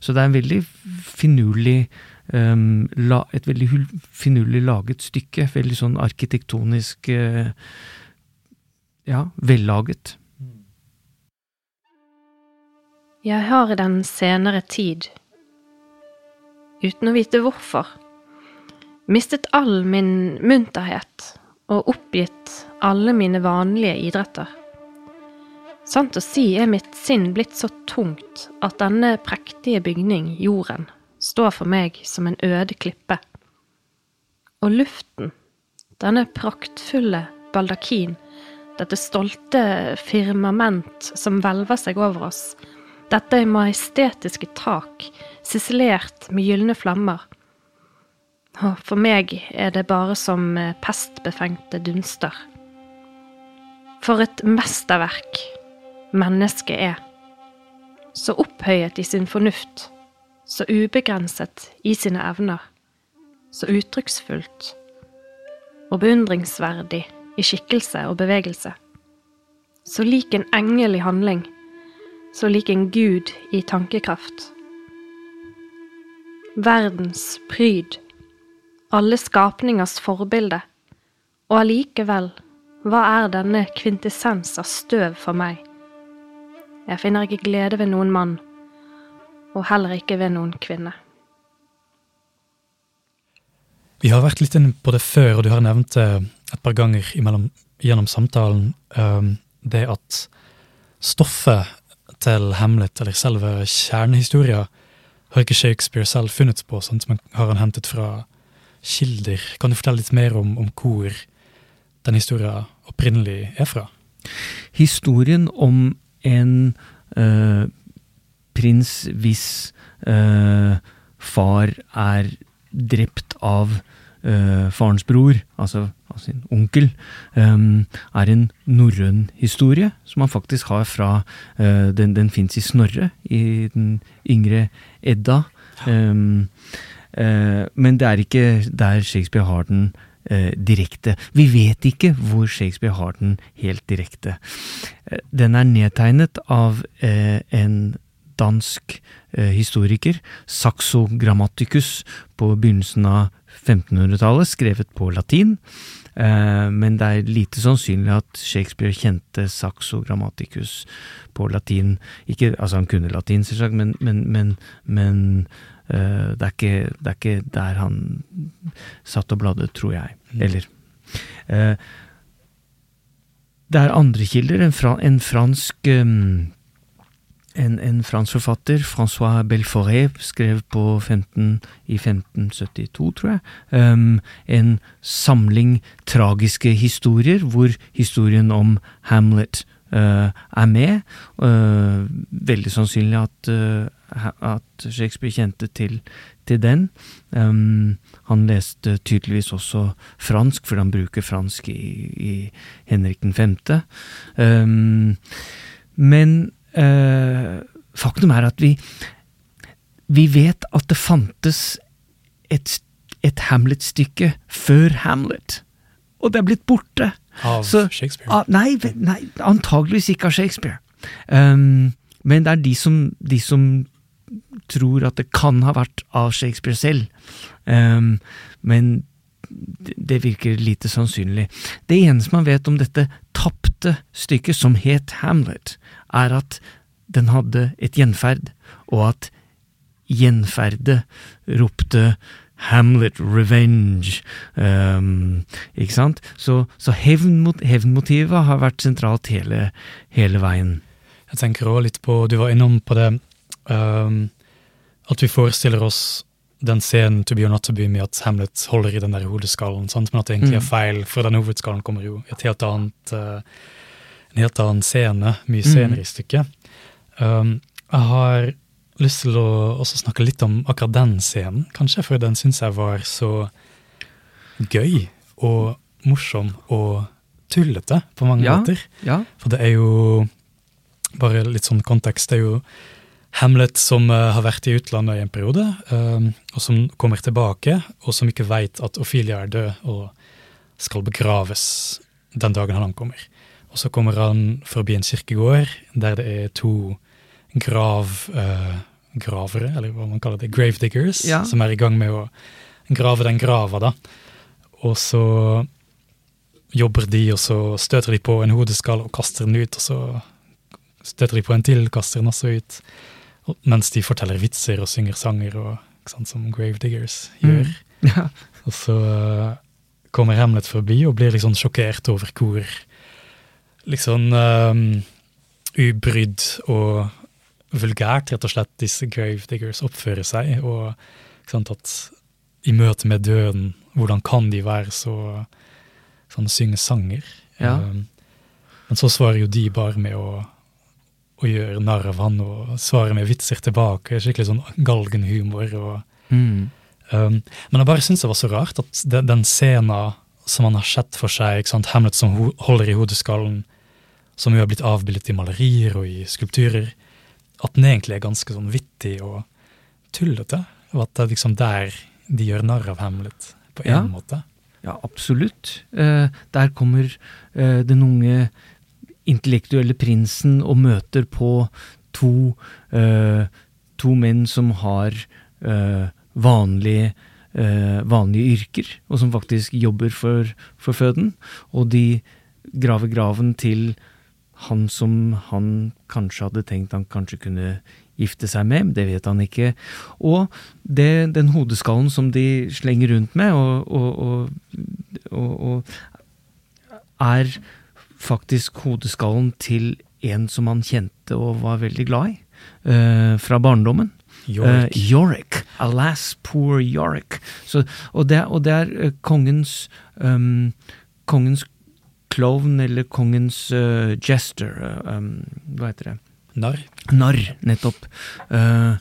D: Så det er veldig finurlig um, la, et veldig finurlig laget stykke. Veldig sånn arkitektonisk uh, ja, vellaget.
B: Jeg har i den senere tid, uten å vite hvorfor, mistet all min munterhet og oppgitt alle mine vanlige idretter. Sant å si er mitt sinn blitt så tungt at denne prektige bygning, jorden, står for meg som en øde klippe. Og luften, denne praktfulle baldakin, dette stolte firmament som hvelver seg over oss, dette er majestetiske tak, sisselert med gylne flammer. Og for meg er det bare som eh, pestbefengte dunster. For et mesterverk mennesket er. Så opphøyet i sin fornuft, så ubegrenset i sine evner, så uttrykksfullt og beundringsverdig i skikkelse og bevegelse. Så lik en engel i handling så lik en gud i tankekraft, verdens pryd, alle skapningers forbilde, og allikevel, hva er denne kvintessens av støv for meg? Jeg finner ikke glede ved noen mann, og heller ikke ved noen kvinne.
C: Vi har vært litt inne på det før, og du har nevnt det et par ganger imellom, gjennom samtalen. Um, det at stoffet til Hamlet, eller selve kjernehistoria, har ikke Shakespeare selv funnet på, sant? men har han hentet fra kilder. Kan du fortelle litt mer om, om hvor den historia opprinnelig er fra?
D: Historien om en øh, prins hvis øh, far er drept av uh, farens bror, altså altså sin onkel, um, er en norrøn historie som man faktisk har fra uh, Den, den fins i Snorre, i den yngre Edda. Um, uh, men det er ikke der Shakespeare har den direkte. Vi vet ikke hvor Shakespeare har den helt direkte. Den er nedtegnet av en dansk eh, historiker, Saxo Grammaticus, på begynnelsen av 1500-tallet, skrevet på latin. Eh, men det er lite sannsynlig at Shakespeare kjente Saxo Grammaticus på latin. Ikke, altså han kunne latin, selvsagt, men, men, men, men eh, det, er ikke, det, er ikke, der han satt og bladde, tror jeg. Mm. Eller eh, Det er andre kilder. En, fra, en fransk en, en, fransk forfatter, Francois Belforé, skrev på 15, i 1572, tror jeg, um, en samling tragiske historier, hvor historien om Hamlet uh, er med. Uh, veldig sannsynlig at, uh, at, Shakespeare kjente til, til den. Um, han leste tydeligvis også fransk, for han bruker fransk i, i Henrik 5. Um, men faktum er at vi vi vet at det fantes et, et Hamlet-stykke før Hamlet, og det er blitt borte.
C: Av Så, Shakespeare?
D: Ah, nei, nei, antageligvis ikke av Shakespeare. Um, men det er de som, de som, tror at det kan ha vært av Shakespeare selv. Um, men det virker lite sannsynlig. Det eneste man vet om dette tapte stykket, som het Hamlet, er at den hadde et gjenferd, og at gjenferdet ropte Hamlet revenge. Um, ikke sant? Så, så hevnmotivet har vært sentralt hele, hele veien.
C: Jeg tenker òg litt på, du var innom på det, um, at vi forestiller oss den scenen To be or not to be med at Hamlet holder i den der hodeskallen, sant? men at det egentlig er mm. feil, for den hovedskallen kommer jo i et helt annet uh, en helt annen scene, mye mm. senere i stykket. Um, jeg har lyst til å også snakke litt om akkurat den scenen, kanskje, for den syns jeg var så gøy og morsom og tullete på mange
D: ja,
C: måter.
D: Ja.
C: For det er jo bare litt sånn kontekst. Det er jo Hamlet som uh, har vært i utlandet i en periode, um, og som kommer tilbake, og som ikke veit at Ophelia er død og skal begraves den dagen han ankommer. Og så kommer han forbi en kirkegård der det er to grav, uh, gravere, eller hva man kaller det, gravediggers, ja. som er i gang med å grave den grava, da. Og så jobber de, og så støter de på en hodeskall og kaster den ut, og så støter de på en til, kaster den også ut. Mens de forteller vitser og synger sanger, og, sant, som gravediggers gjør. Mm. Ja. Og så uh, kommer Hamlet forbi og blir liksom sjokkert over hvor liksom um, ubrydd og vulgært, rett og slett, disse gravediggers oppfører seg. Og sant, at i møte med døden, hvordan kan de være så sånn synge sanger?
D: Ja. Um,
C: men så svarer jo de bare med å, å gjøre narr av han og svare med vitser tilbake. Skikkelig sånn galgenhumor. og mm. um, Men jeg bare syns det var så rart at den, den scenen som han har sett for seg, Hamlet som ho holder i hodeskallen, som jo har blitt avbildet i malerier og i skulpturer, at den egentlig er ganske sånn vittig og tullete. Og at det er liksom der de gjør narr av Hamlet, på en
D: ja.
C: måte.
D: Ja, absolutt. Eh, der kommer eh, den unge intellektuelle prinsen og møter på to, uh, to menn som har uh, vanlige, uh, vanlige yrker, og som faktisk jobber for, for føden. Og de graver graven til han som han kanskje hadde tenkt han kanskje kunne gifte seg med, det vet han ikke. Og det, den hodeskallen som de slenger rundt med, og, og, og, og er faktisk hodeskallen til en som han kjente og var veldig glad i, uh, fra barndommen.
C: Yorick.
D: Uh, Yorick. Alas, poor Yorick. Så, og, det, og, det, er uh, kongens um, kongens klovn eller kongens uh, jester. Um, hva heter det?
C: Narr.
D: Narr, nettopp. Uh,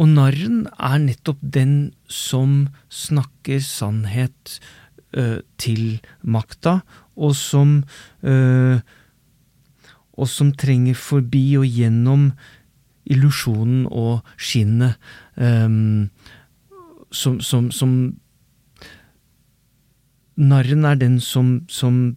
D: og narren er nettopp den som snakker sannhet til makta, og som uh, Og som trenger forbi og gjennom illusjonen og skinnet. Um, som, som, som Narren er den som, som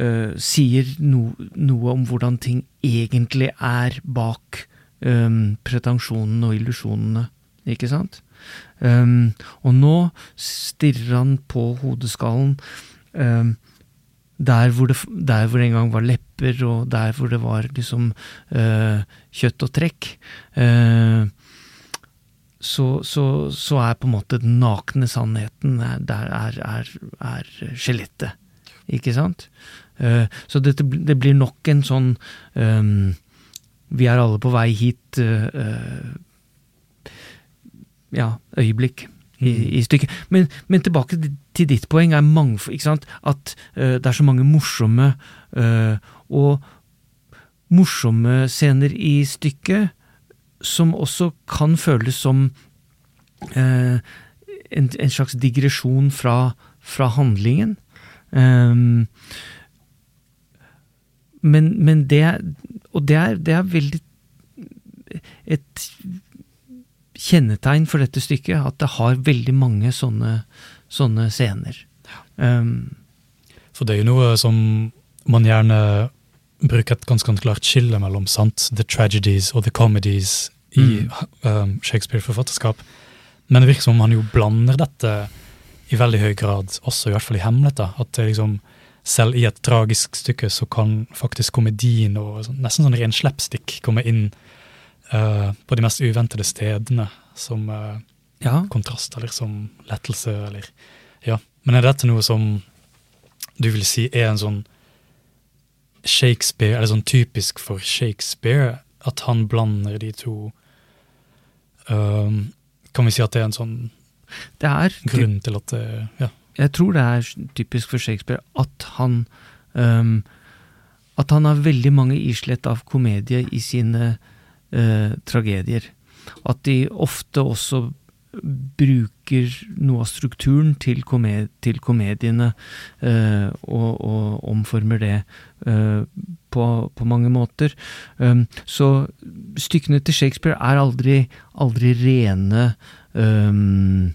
D: uh, sier no, noe om hvordan ting egentlig er bak um, pretensjonene og illusjonene, ikke sant? Um, og nå stirrer han på hodeskallen um, der, hvor det, der hvor det en gang var lepper, og der hvor det var liksom uh, kjøtt og trekk. Uh, så, så, så, er på en måte den nakne sannheten der er, er, er skjelettet. Ikke sant? Uh, så dette, det blir nok en sånn um, Vi er alle på vei hit uh, Ja, øyeblikk i,
C: Mm.
D: i stykket. Men, men, tilbake til ditt poeng er mange, ikke sant? at uh, det er så mange morsomme og morsomme scener i stykket som også kan føles som en, en, slags digresjon fra, fra handlingen. Um, men, men, det Og det er, det er veldig et kjennetegn for dette stykket, at det har veldig mange sånne, sånne scener. Um,
C: for det er jo noe som man gjerne bruker et ganske klart skille mellom, sant? The tragedies og the comedies i mm. um, Shakespeare-forfatterskap. Men det virker som om han jo blander dette i veldig høy grad, også i hvert fall i Hemlet. da, At det liksom, selv i et tragisk stykke så kan faktisk komedien og sånn, nesten sånn ren slapstick komme inn på de mest uventede stedene, som uh,
D: ja.
C: kontrast eller som lettelse, eller Ja. Men er dette noe som du vil si er en sånn Shakespeare, eller sånn typisk for Shakespeare, at han blander de to um, Kan vi si at det er en sånn
D: det er
C: grunn til at det ja.
D: Jeg tror det er typisk for Shakespeare at han um, At han har veldig mange islett av komedie i sine uh, tragedier. At de ofte også bruker noe av strukturen til, komed til komediene eh, og, og, omformer det eh, på, på, mange måter. Um, så stykkene til Shakespeare er aldri, aldri rene um,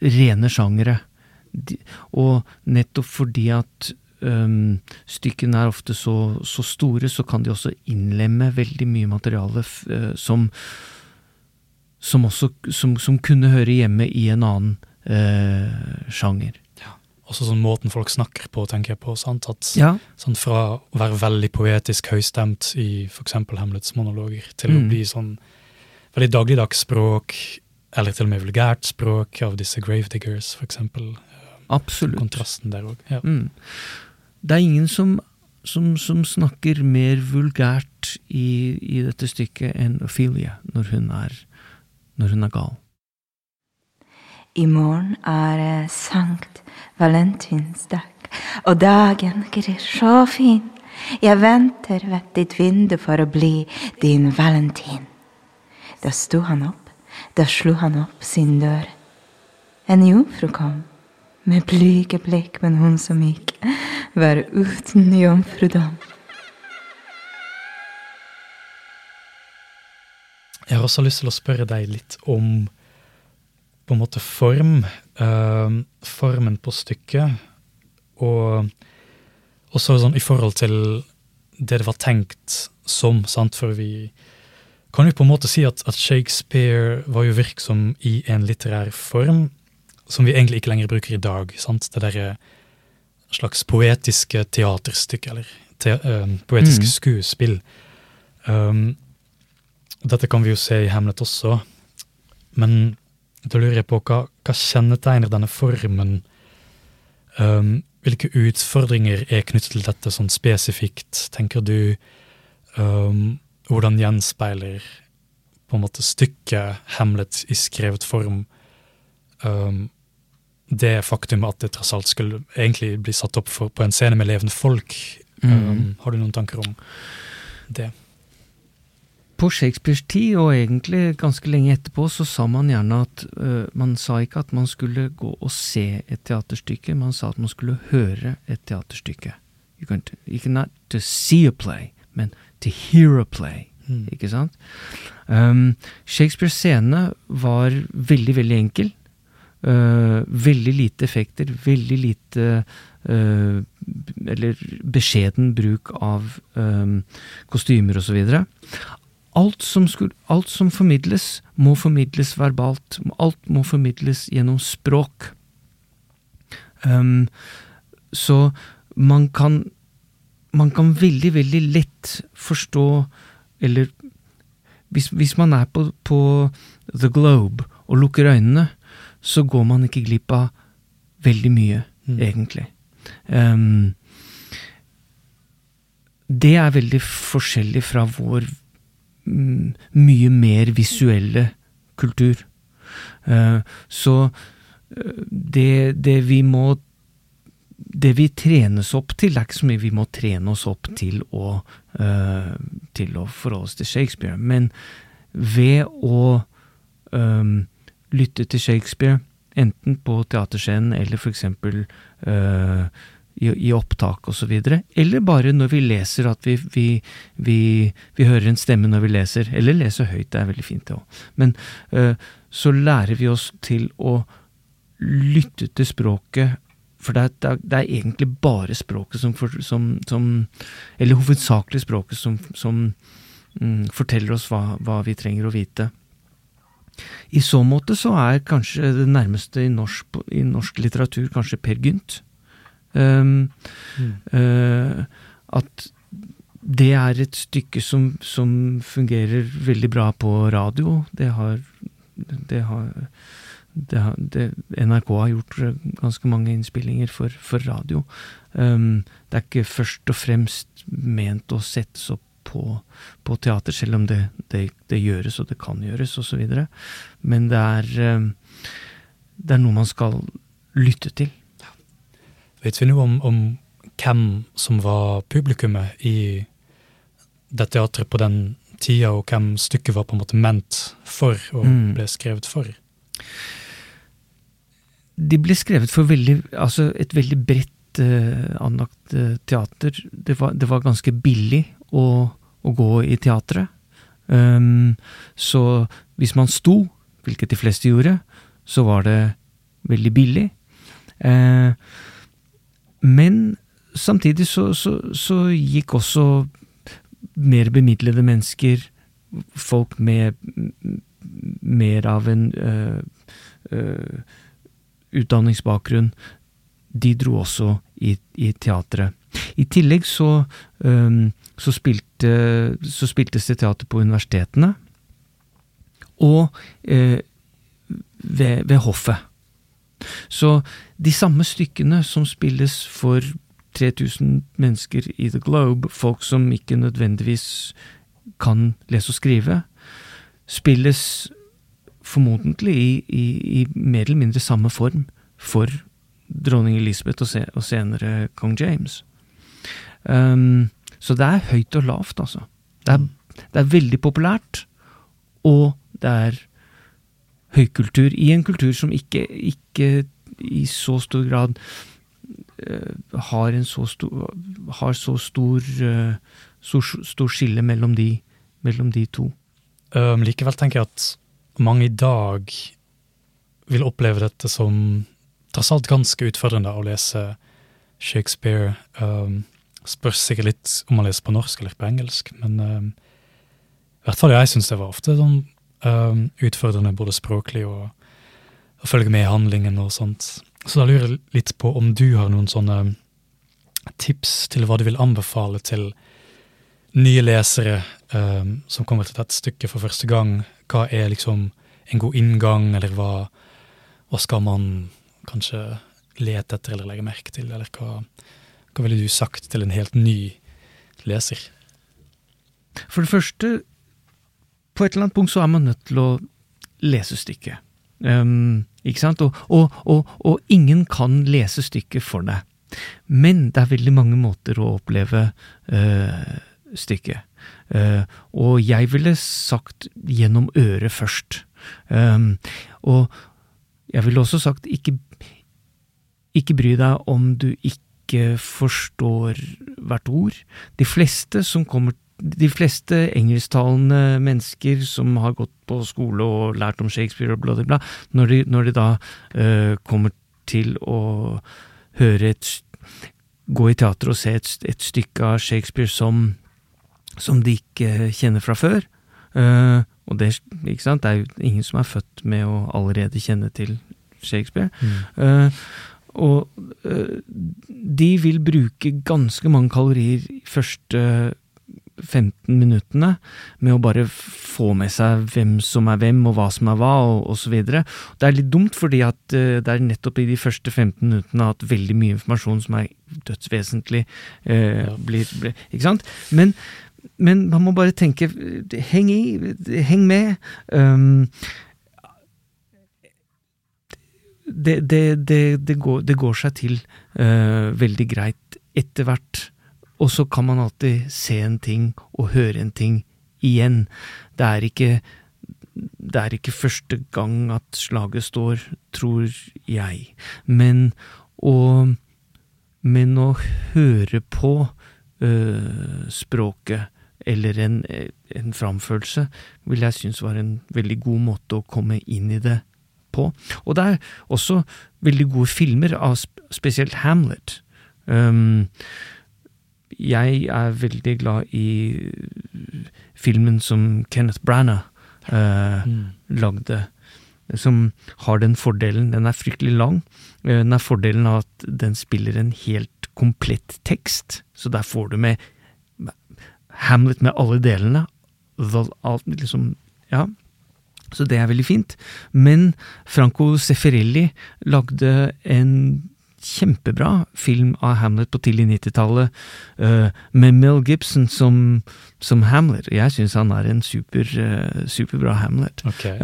D: rene sjangere. Og nettopp fordi at um, stykkene er ofte så, så, store, så kan de også innlemme veldig mye materiale uh, som, som også som, som, kunne høre hjemme i en annen uh, sjanger.
C: Ja. Også sånn måten folk snakker på, tenker jeg på. sant? At,
D: ja.
C: sånn Fra å være veldig poetisk høystemt i f.eks. Hamlets monologer, til mm. å bli sånn veldig dagligdags språk, eller til og med vulgært språk av disse gravediggers, eksempel.
D: Absolutt.
C: Kontrasten der òg. Ja.
D: Mm. Det er ingen som, som, som snakker mer vulgært i, i, dette stykket enn Ophelia når hun er, når hun er gal.
F: I morgen er det Sankt Valentinsdag, og dagen glir så fin. Jeg venter ved ditt vindu for å bli din valentin. Da sto han opp da slo han opp sin dør. En jomfru kom, med blyge blikk, men hun som gikk, var uten jomfrudom.
C: Jeg har også lyst til å spørre deg litt om på en måte form. Uh, formen på stykket. Og også sånn i forhold til det det var tenkt som, sant, for vi kan jo på en måte si at, at Shakespeare var jo virksom i en litterær form som vi egentlig ikke lenger bruker i dag. sant? Det derre slags poetiske teaterstykke, eller te, uh, poetiske
D: Mm.
C: skuespill. Um, dette kan vi jo se i Hamlet også, men da lurer jeg på hva, hva kjennetegner denne formen? Um, hvilke utfordringer er knyttet til dette sånn spesifikt, tenker du? Um, hvordan gjenspeiler på en måte stykket Hamlet i skrevet form um, det faktum at det tross alt skulle egentlig bli satt opp for, på en scene med levende folk? Um,
D: Mm.
C: har du noen tanker om det?
D: På Shakespeares tid, og egentlig ganske lenge etterpå, så sa man gjerne at uh, Man sa ikke at man skulle gå og se et teaterstykke, man sa at man skulle høre et teaterstykke. You can, ikke not to see a play, men to hear a play.
C: Mm.
D: Ikke sant? Um, Shakespeares scene var veldig, veldig enkel. Uh, veldig lite effekter, veldig lite uh, Eller beskjeden bruk av um, kostymer osv. Alt som, alt som formidles, må formidles verbalt. Alt må formidles gjennom språk. Um, så man kan Man kan veldig, veldig lett forstå Eller hvis, hvis man er på, på The Globe og lukker øynene, så går man ikke glipp av veldig mye,
C: Mm.
D: egentlig. Um, det er veldig forskjellig fra vår mm, mye mer visuelle kultur. Uh, så eh, det, det vi må Det vi trenes opp til, det er ikke så mye vi må trene oss opp til å, uh, til å forholde oss til Shakespeare, men ved å eh, lytte til Shakespeare, enten på teaterscenen eller eksempel eh, i, i opptak osv. Eller bare når vi leser at vi, vi, vi, vi hører en stemme når vi leser. Eller leser høyt, det er veldig fint det òg. Men øh, så lærer vi oss til å lytte til språket. For det er, det er egentlig bare språket som, for, som, som Eller hovedsakelig språket som, som mm, forteller oss hva, hva vi trenger å vite. I så måte så er kanskje det nærmeste i norsk, i norsk litteratur kanskje Per Gynt. Um, eh, at det er et stykke som, som fungerer veldig bra på radio. Det har, det har, det har det, NRK har gjort ganske mange innspillinger for, for radio. Um, det er ikke først og fremst ment å settes opp på, på teater, selv om det, det, det gjøres og det kan gjøres osv. Men det er, um, det er noe man skal lytte til.
C: Vet vi noe om, om hvem som var publikummet i det teatret på den tida, og hvem stykket var på en måte ment for og
D: Mm.
C: ble skrevet for?
D: De ble skrevet for veldig, altså et veldig bredt eh, anlagt eh, teater. Det var, det var ganske billig å, å gå i teatret. Um, så hvis man sto, hvilket de fleste gjorde, så var det veldig billig. Uh, men samtidig så, så, så gikk også mer bemidlede mennesker, folk med mer av en uh, uh, utdanningsbakgrunn, de dro også i, i teatret. I tillegg så, øhm, så, spilte, så spiltes det teater på universitetene, og eh, ved, ved hoffet. Så de samme stykkene som spilles for 3000 mennesker i The Globe, folk som ikke nødvendigvis kan lese og skrive, spilles formodentlig i, i, i mer eller mindre samme form for dronning Elizabeth og, se, og senere kong James. Um, så det er høyt og lavt, altså. Det er, det er veldig populært, og det er høykultur i en kultur som ikke, ikke i så stor grad uh, har en så stor har så stor, uh, så stor skille mellom de, mellom de to.
C: Um, likevel tenker jeg at mange i dag vil oppleve dette som tross alt ganske utfordrende å lese Shakespeare. Um, spørs sikkert litt om man leser på norsk eller på engelsk, men um, I hvert fall jeg syns det var ofte sånn um, utfordrende både språklig og å følge med i handlingen og sånt. Så da lurer jeg litt på om du har noen sånne tips til hva du vil anbefale til nye lesere um, som kommer til dette stykket for første gang. Hva er liksom en god inngang, eller hva, hva skal man kanskje lete etter eller legge merke til, eller hva, hva ville du sagt til en helt ny leser?
D: For det første, på et eller annet punkt så er man nødt til å lese stykket. Um, ikke sant? Og, og, og, og, ingen kan lese stykket for deg. Men det er veldig mange måter å oppleve uh, stykket. Uh, og jeg ville sagt gjennom øret først. Um, og jeg ville også sagt ikke, ikke bry deg om du ikke forstår hvert ord. De fleste som kommer de fleste engelsktalende mennesker som har gått på skole og lært om Shakespeare og bla, bla, når de, når de da uh, kommer til å høre et Gå i teater og se et, et stykke av Shakespeare som, som de ikke kjenner fra før. Uh, og det, ikke sant? det er jo ingen som er født med å allerede kjenne til Shakespeare. Mm. Uh, og de vil bruke ganske mange kalorier første 15 minuttene med å bare få med seg hvem som er hvem, og hva som er hva, og osv. Det er litt dumt, fordi at uh, det er nettopp i de første 15 minuttene at veldig mye informasjon som er dødsvesentlig, uh, blir, blir, Ikke sant? Men, men, man må bare tenke Heng i, heng med. Um, det, det, det, går, det, går, seg til uh, veldig greit etter hvert og så kan man alltid se en ting og høre en ting igjen. Det er ikke, det er ikke første gang at slaget står, tror jeg. Men å, men å høre på uh, språket eller en, en framførelse vil jeg synes var en veldig god måte å komme inn i det på. Og det er også veldig gode filmer av spesielt Hamlet. Um, jeg er veldig glad i filmen som Kenneth Branagh uh, mm. lagde, som har den fordelen Den er fryktelig lang. Uh, den er fordelen av at den spiller en helt komplett tekst, så der får du med Hamlet med alle delene. Alt, liksom, ja. Så det er veldig fint. Men Franco Sefferelli lagde en kjempebra film av Hamlet på tidlig 90-tallet, uh, med Mel Gibson som, som Hamlet. Jeg syns han er en super, uh, superbra Hamlet.
C: Okay.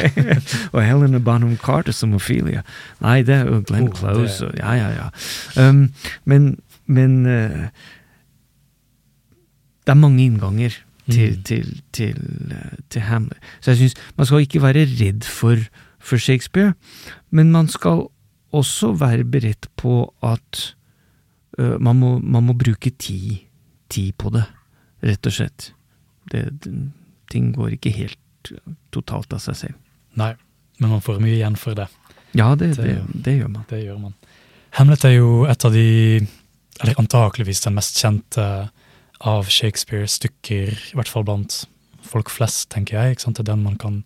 D: og Helena Bonham Carter som Ophelia. Nei, det er jo Glenn oh, Close og Ja, ja, ja. Um, men, men uh, det er mange innganger til, mm. til, til, til, Hamlet. Så jeg syns man skal ikke være redd for, for Shakespeare, men man skal også være beredt på at uh, man, må, man, må, bruke tid, tid på det, rett og slett. Det, det, ting går ikke helt totalt av seg selv.
C: Nei, men man får mye igjen for det.
D: Ja, det, det, det gjør man.
C: Det gjør man. Hamlet er jo et av de, eller antakeligvis den mest kjente av Shakespeare-stykker, i hvert fall blant folk flest, tenker jeg. ikke sant? Det er den man kan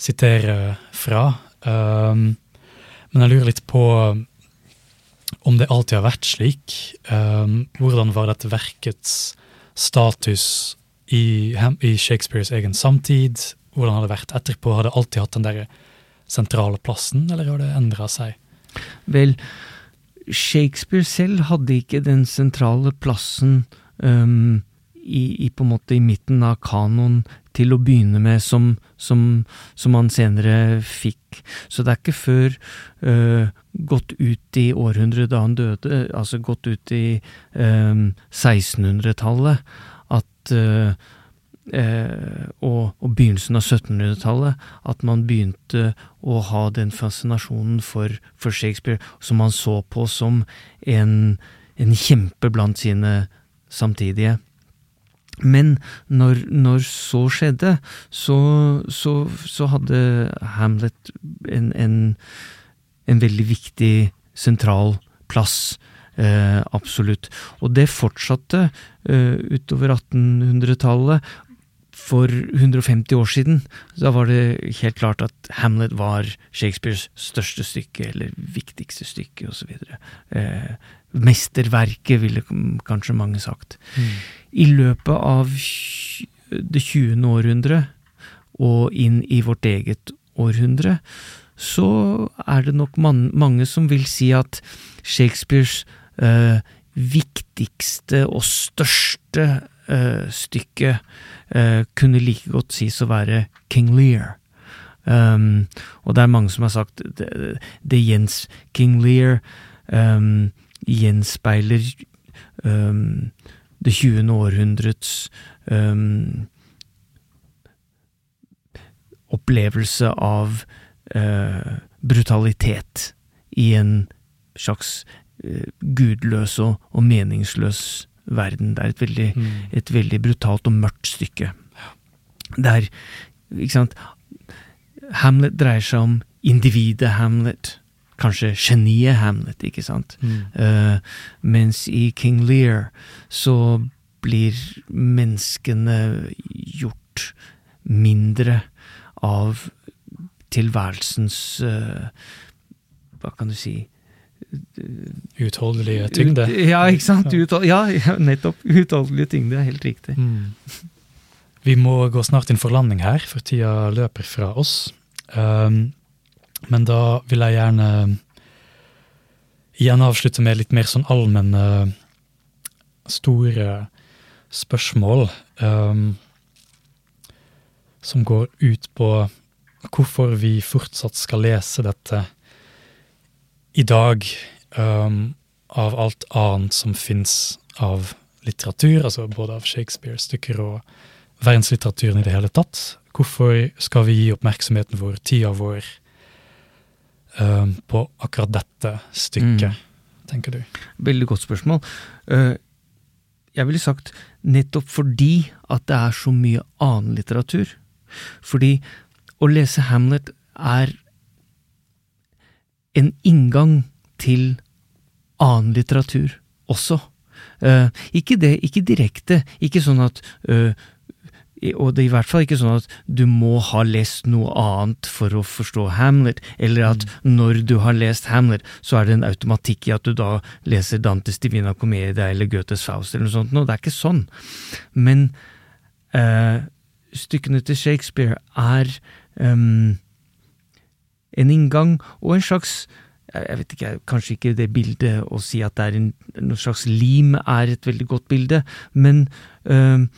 C: sitere fra. Um, men jeg lurer litt på om det alltid har vært slik. Um, hvordan var dette verkets status i, i, Shakespeares egen samtid? Hvordan har det vært etterpå? Har det alltid hatt den der sentrale plassen, eller har det endra seg?
D: Vel, Shakespeare selv hadde ikke den sentrale plassen um, i, i, på en måte i midten av kanoen til å begynne med, som, som, som han senere fikk. Så det er ikke før uh, gått ut i århundret da han døde, altså gått ut i um, 1600-tallet, at uh, og, og, begynnelsen av 1700-tallet, at man begynte å ha den fascinasjonen for, for Shakespeare som man så på som en, en kjempe blant sine samtidige. Men når, når, så skjedde, så, så, så hadde Hamlet en, en, en, veldig viktig sentral plass. Eh, absolutt. Og det fortsatte eh, utover 1800-tallet. for 150 år siden, da var det helt klart at Hamlet var Shakespeares største stykke, eller viktigste stykke, osv. Eh, mesterverket, ville kanskje mange sagt.
C: Mm.
D: I løpet av det 20. århundre, og inn i vårt eget århundre, så er det nok man, mange som vil si at Shakespeares eh, viktigste og største eh, stykke eh, kunne like godt sies å være King Lear. Um, og det er mange som har sagt det, det Jens King Lear um, gjenspeiler um, det 20. århundrets um, opplevelse av uh, brutalitet i en slags uh, gudløs og, og, meningsløs verden. Det er et veldig, mm. et veldig brutalt og mørkt stykke. Der, ikke sant Hamlet dreier seg om individet Hamlet. Kanskje geniet Hamlet, ikke sant? Mm. Uh, mens i King Lear så blir menneskene gjort mindre av tilværelsens uh, Hva kan du si
C: Utholdelige tyngde?
D: Ja, ikke sant? Uthold, ja, nettopp. Utholdelige tyngde er helt riktig. Mm.
C: Vi må gå snart inn for landing her, for tida løper fra oss. Um, men da vil jeg gjerne igjen avslutte med litt mer sånn allmenne, store spørsmål. Um, som går ut på hvorfor vi fortsatt skal lese dette i dag, um, av alt annet som fins av litteratur, altså både av Shakespeare-stykker og verdenslitteraturen i det hele tatt. Hvorfor skal vi gi oppmerksomheten vår, tida vår, um, på akkurat dette stykket, mm. tenker du?
D: Veldig godt spørsmål. Uh, jeg ville sagt nettopp fordi at det er så mye annen litteratur. Fordi å lese Hamlet er en inngang til annen litteratur også. Uh, ikke det, ikke direkte, ikke sånn at uh, og det er i hvert fall ikke sånn at du må ha lest noe annet for å forstå Hamlet, eller at mm. når du har lest Hamlet, så er det en automatikk i at du da leser Dantes Divina Comedia eller Goethes Faust eller noe sånt. No, det er ikke sånn. Men uh, stykkene til Shakespeare er um, en inngang og en slags jeg vet ikke, Kanskje ikke det bildet å si at det er en, noe slags lim er et veldig godt bilde, men øh,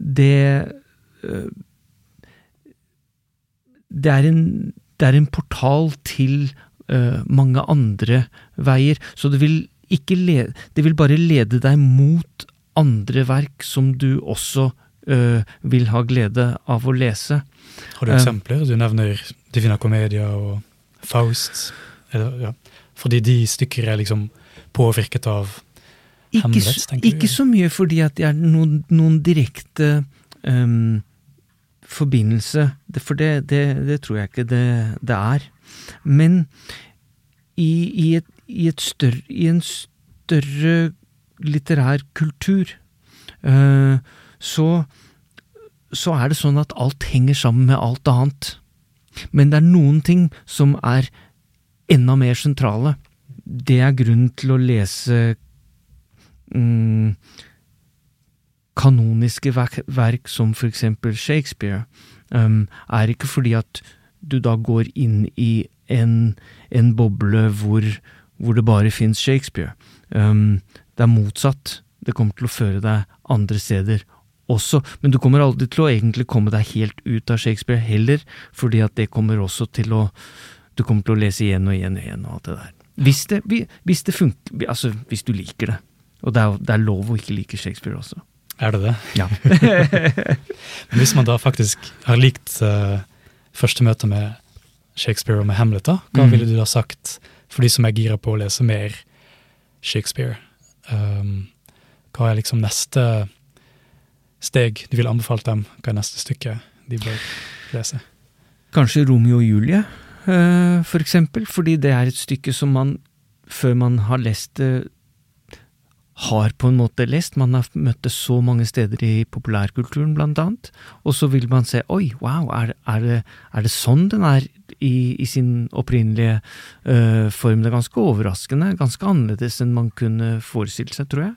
D: det øh, det, er en, det er en portal til øh, mange andre veier, så det vil, lede, det vil bare lede deg mot andre verk som du også øh, vil ha glede av å lese.
C: Har du eksempler? Du nevner Divina Comedia og Faust. Ja. Fordi de stykker er liksom påvirket av
D: ikke, Hamlet, du? Ikke så mye fordi at det er noen, noen direkte um, forbindelse, for det, det, det, tror jeg ikke det, det er. Men i, i, et, i, et større, i, en større litterær kultur uh, så så er det sånn at alt henger sammen med alt annet. Men det er noen ting som er enda mer sentrale. Det er grunnen til å lese mm, kanoniske verk, verk, som for eksempel Shakespeare, um, er ikke fordi at du da går inn i en, en boble hvor, hvor, det bare fins Shakespeare. Um, det er motsatt. Det kommer til å føre deg andre steder også, men du kommer aldri til å egentlig komme deg helt ut av Shakespeare heller, fordi at det kommer også til å Du kommer til å lese igjen og igjen og igjen og alt det der. Hvis det, hvis det funker Altså, hvis du liker det. Og det er, det er lov å ikke like Shakespeare også.
C: Er det det?
D: Ja.
C: Men hvis man da faktisk har likt uh, første møte med Shakespeare og med Hamlet, da, hva mm. ville du da sagt for de som er gira på å lese mer Shakespeare? Um, hva er liksom neste steg du ville anbefalt dem? Hva er neste stykke de bør lese?
D: Kanskje Romeo og Julie, uh, for eksempel, fordi det er et stykke som man, før man har lest det, har på en måte lest. Man har møtt det så mange steder i populærkulturen, blant annet. Og så vil man se oi, wow, er, er, det, er det, sånn den er i, i sin opprinnelige uh, form? Det er ganske overraskende. Ganske annerledes enn man kunne forestilt seg, tror jeg.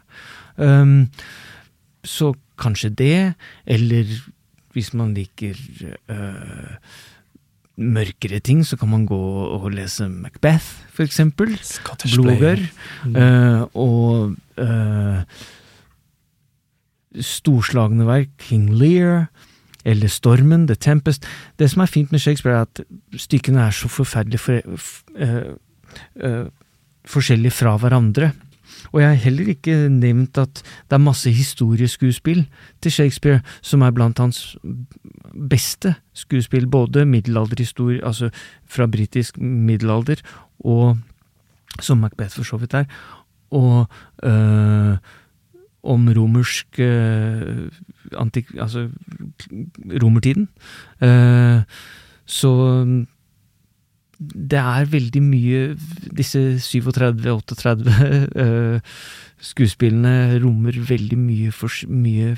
D: Um, så kanskje det, eller hvis man liker uh, mørkere ting, så kan man gå og lese Macbeth, for eksempel. Blodbør. Mm. Uh, og uh, storslagne verk, King Lear, eller Stormen, The Tempest. Det som er fint med Shakespeare, er at stykkene er så forferdelig for, uh, forskjellige fra hverandre. Og jeg har heller ikke nevnt at det er masse historieskuespill til Shakespeare som er blant hans beste skuespill, både middelalderhistorie, altså fra britisk middelalder, og som Macbeth for så vidt er, og øh, om romersk øh, antik... Altså romertiden. Uh, så det er veldig mye Disse 37-38 uh, skuespillene rommer veldig mye, for, mye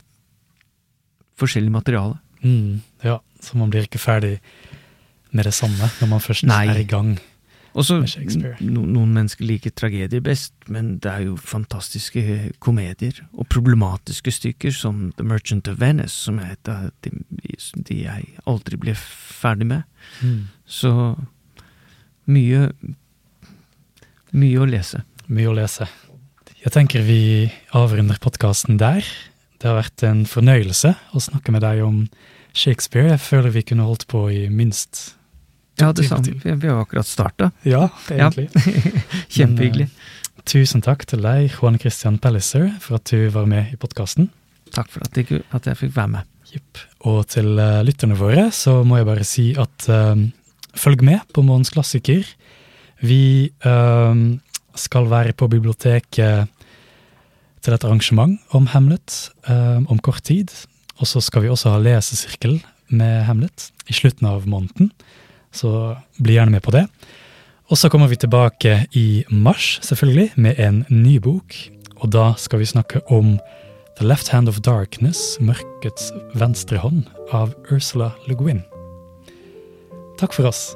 D: forskjellig materiale.
C: Mm, ja, så man blir ikke ferdig med det samme når man først Nei. er i gang.
D: Også, no, noen mennesker liker tragedier best, men det er jo fantastiske komedier og problematiske stykker som The Merchant of Venice, som av de, de jeg aldri ble ferdig med. Mm. Så mye Mye å lese.
C: Mye å lese. Jeg tenker vi avrunder podkasten der. Det har vært en fornøyelse å snakke med deg om Shakespeare. Jeg føler vi kunne holdt på i minst
D: Ja, det samme. Vi, har akkurat starta.
C: Ja, egentlig.
D: Ja. Kjempehyggelig.
C: Uh, tusen takk til deg, Juan Christian Pelliser, for at du var med i podkasten.
D: Takk for at jeg, at jeg, fikk være med.
C: Yep. Og til uh, lytterne våre så må jeg bare si at uh, følg med på Månens klassiker. Vi øh, skal være på biblioteket til et arrangement om Hamlet øh, om kort tid. Og så skal vi også ha lesesirkel med Hamlet i slutten av måneden. Så bli gjerne med på det. Og så kommer vi tilbake i mars, selvfølgelig, med en ny bok. Og da skal vi snakke om The Left Hand of Darkness, Mørkets venstre hånd, av Ursula Le Guin. Takk for oss.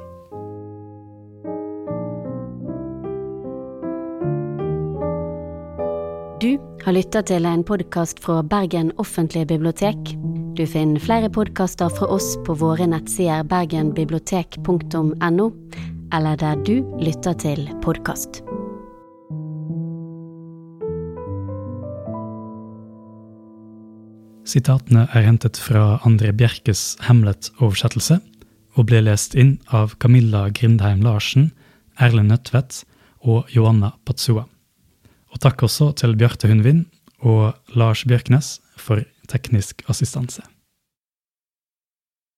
A: Du har lytta til en podkast fra Bergen offentlige bibliotek. Du finner flere podkaster fra oss på våre nettsider bergenbibliotek.no, eller der du lytter til podkast.
C: Sitatene er hentet fra André Bjerkes Hamlet-oversettelse og ble lest inn av Camilla Grindheim Larsen, Erlend Nødtvedt og Joanna Patsua. Og takk også til Bjarte Hundvin og Lars Bjørknes for teknisk assistanse.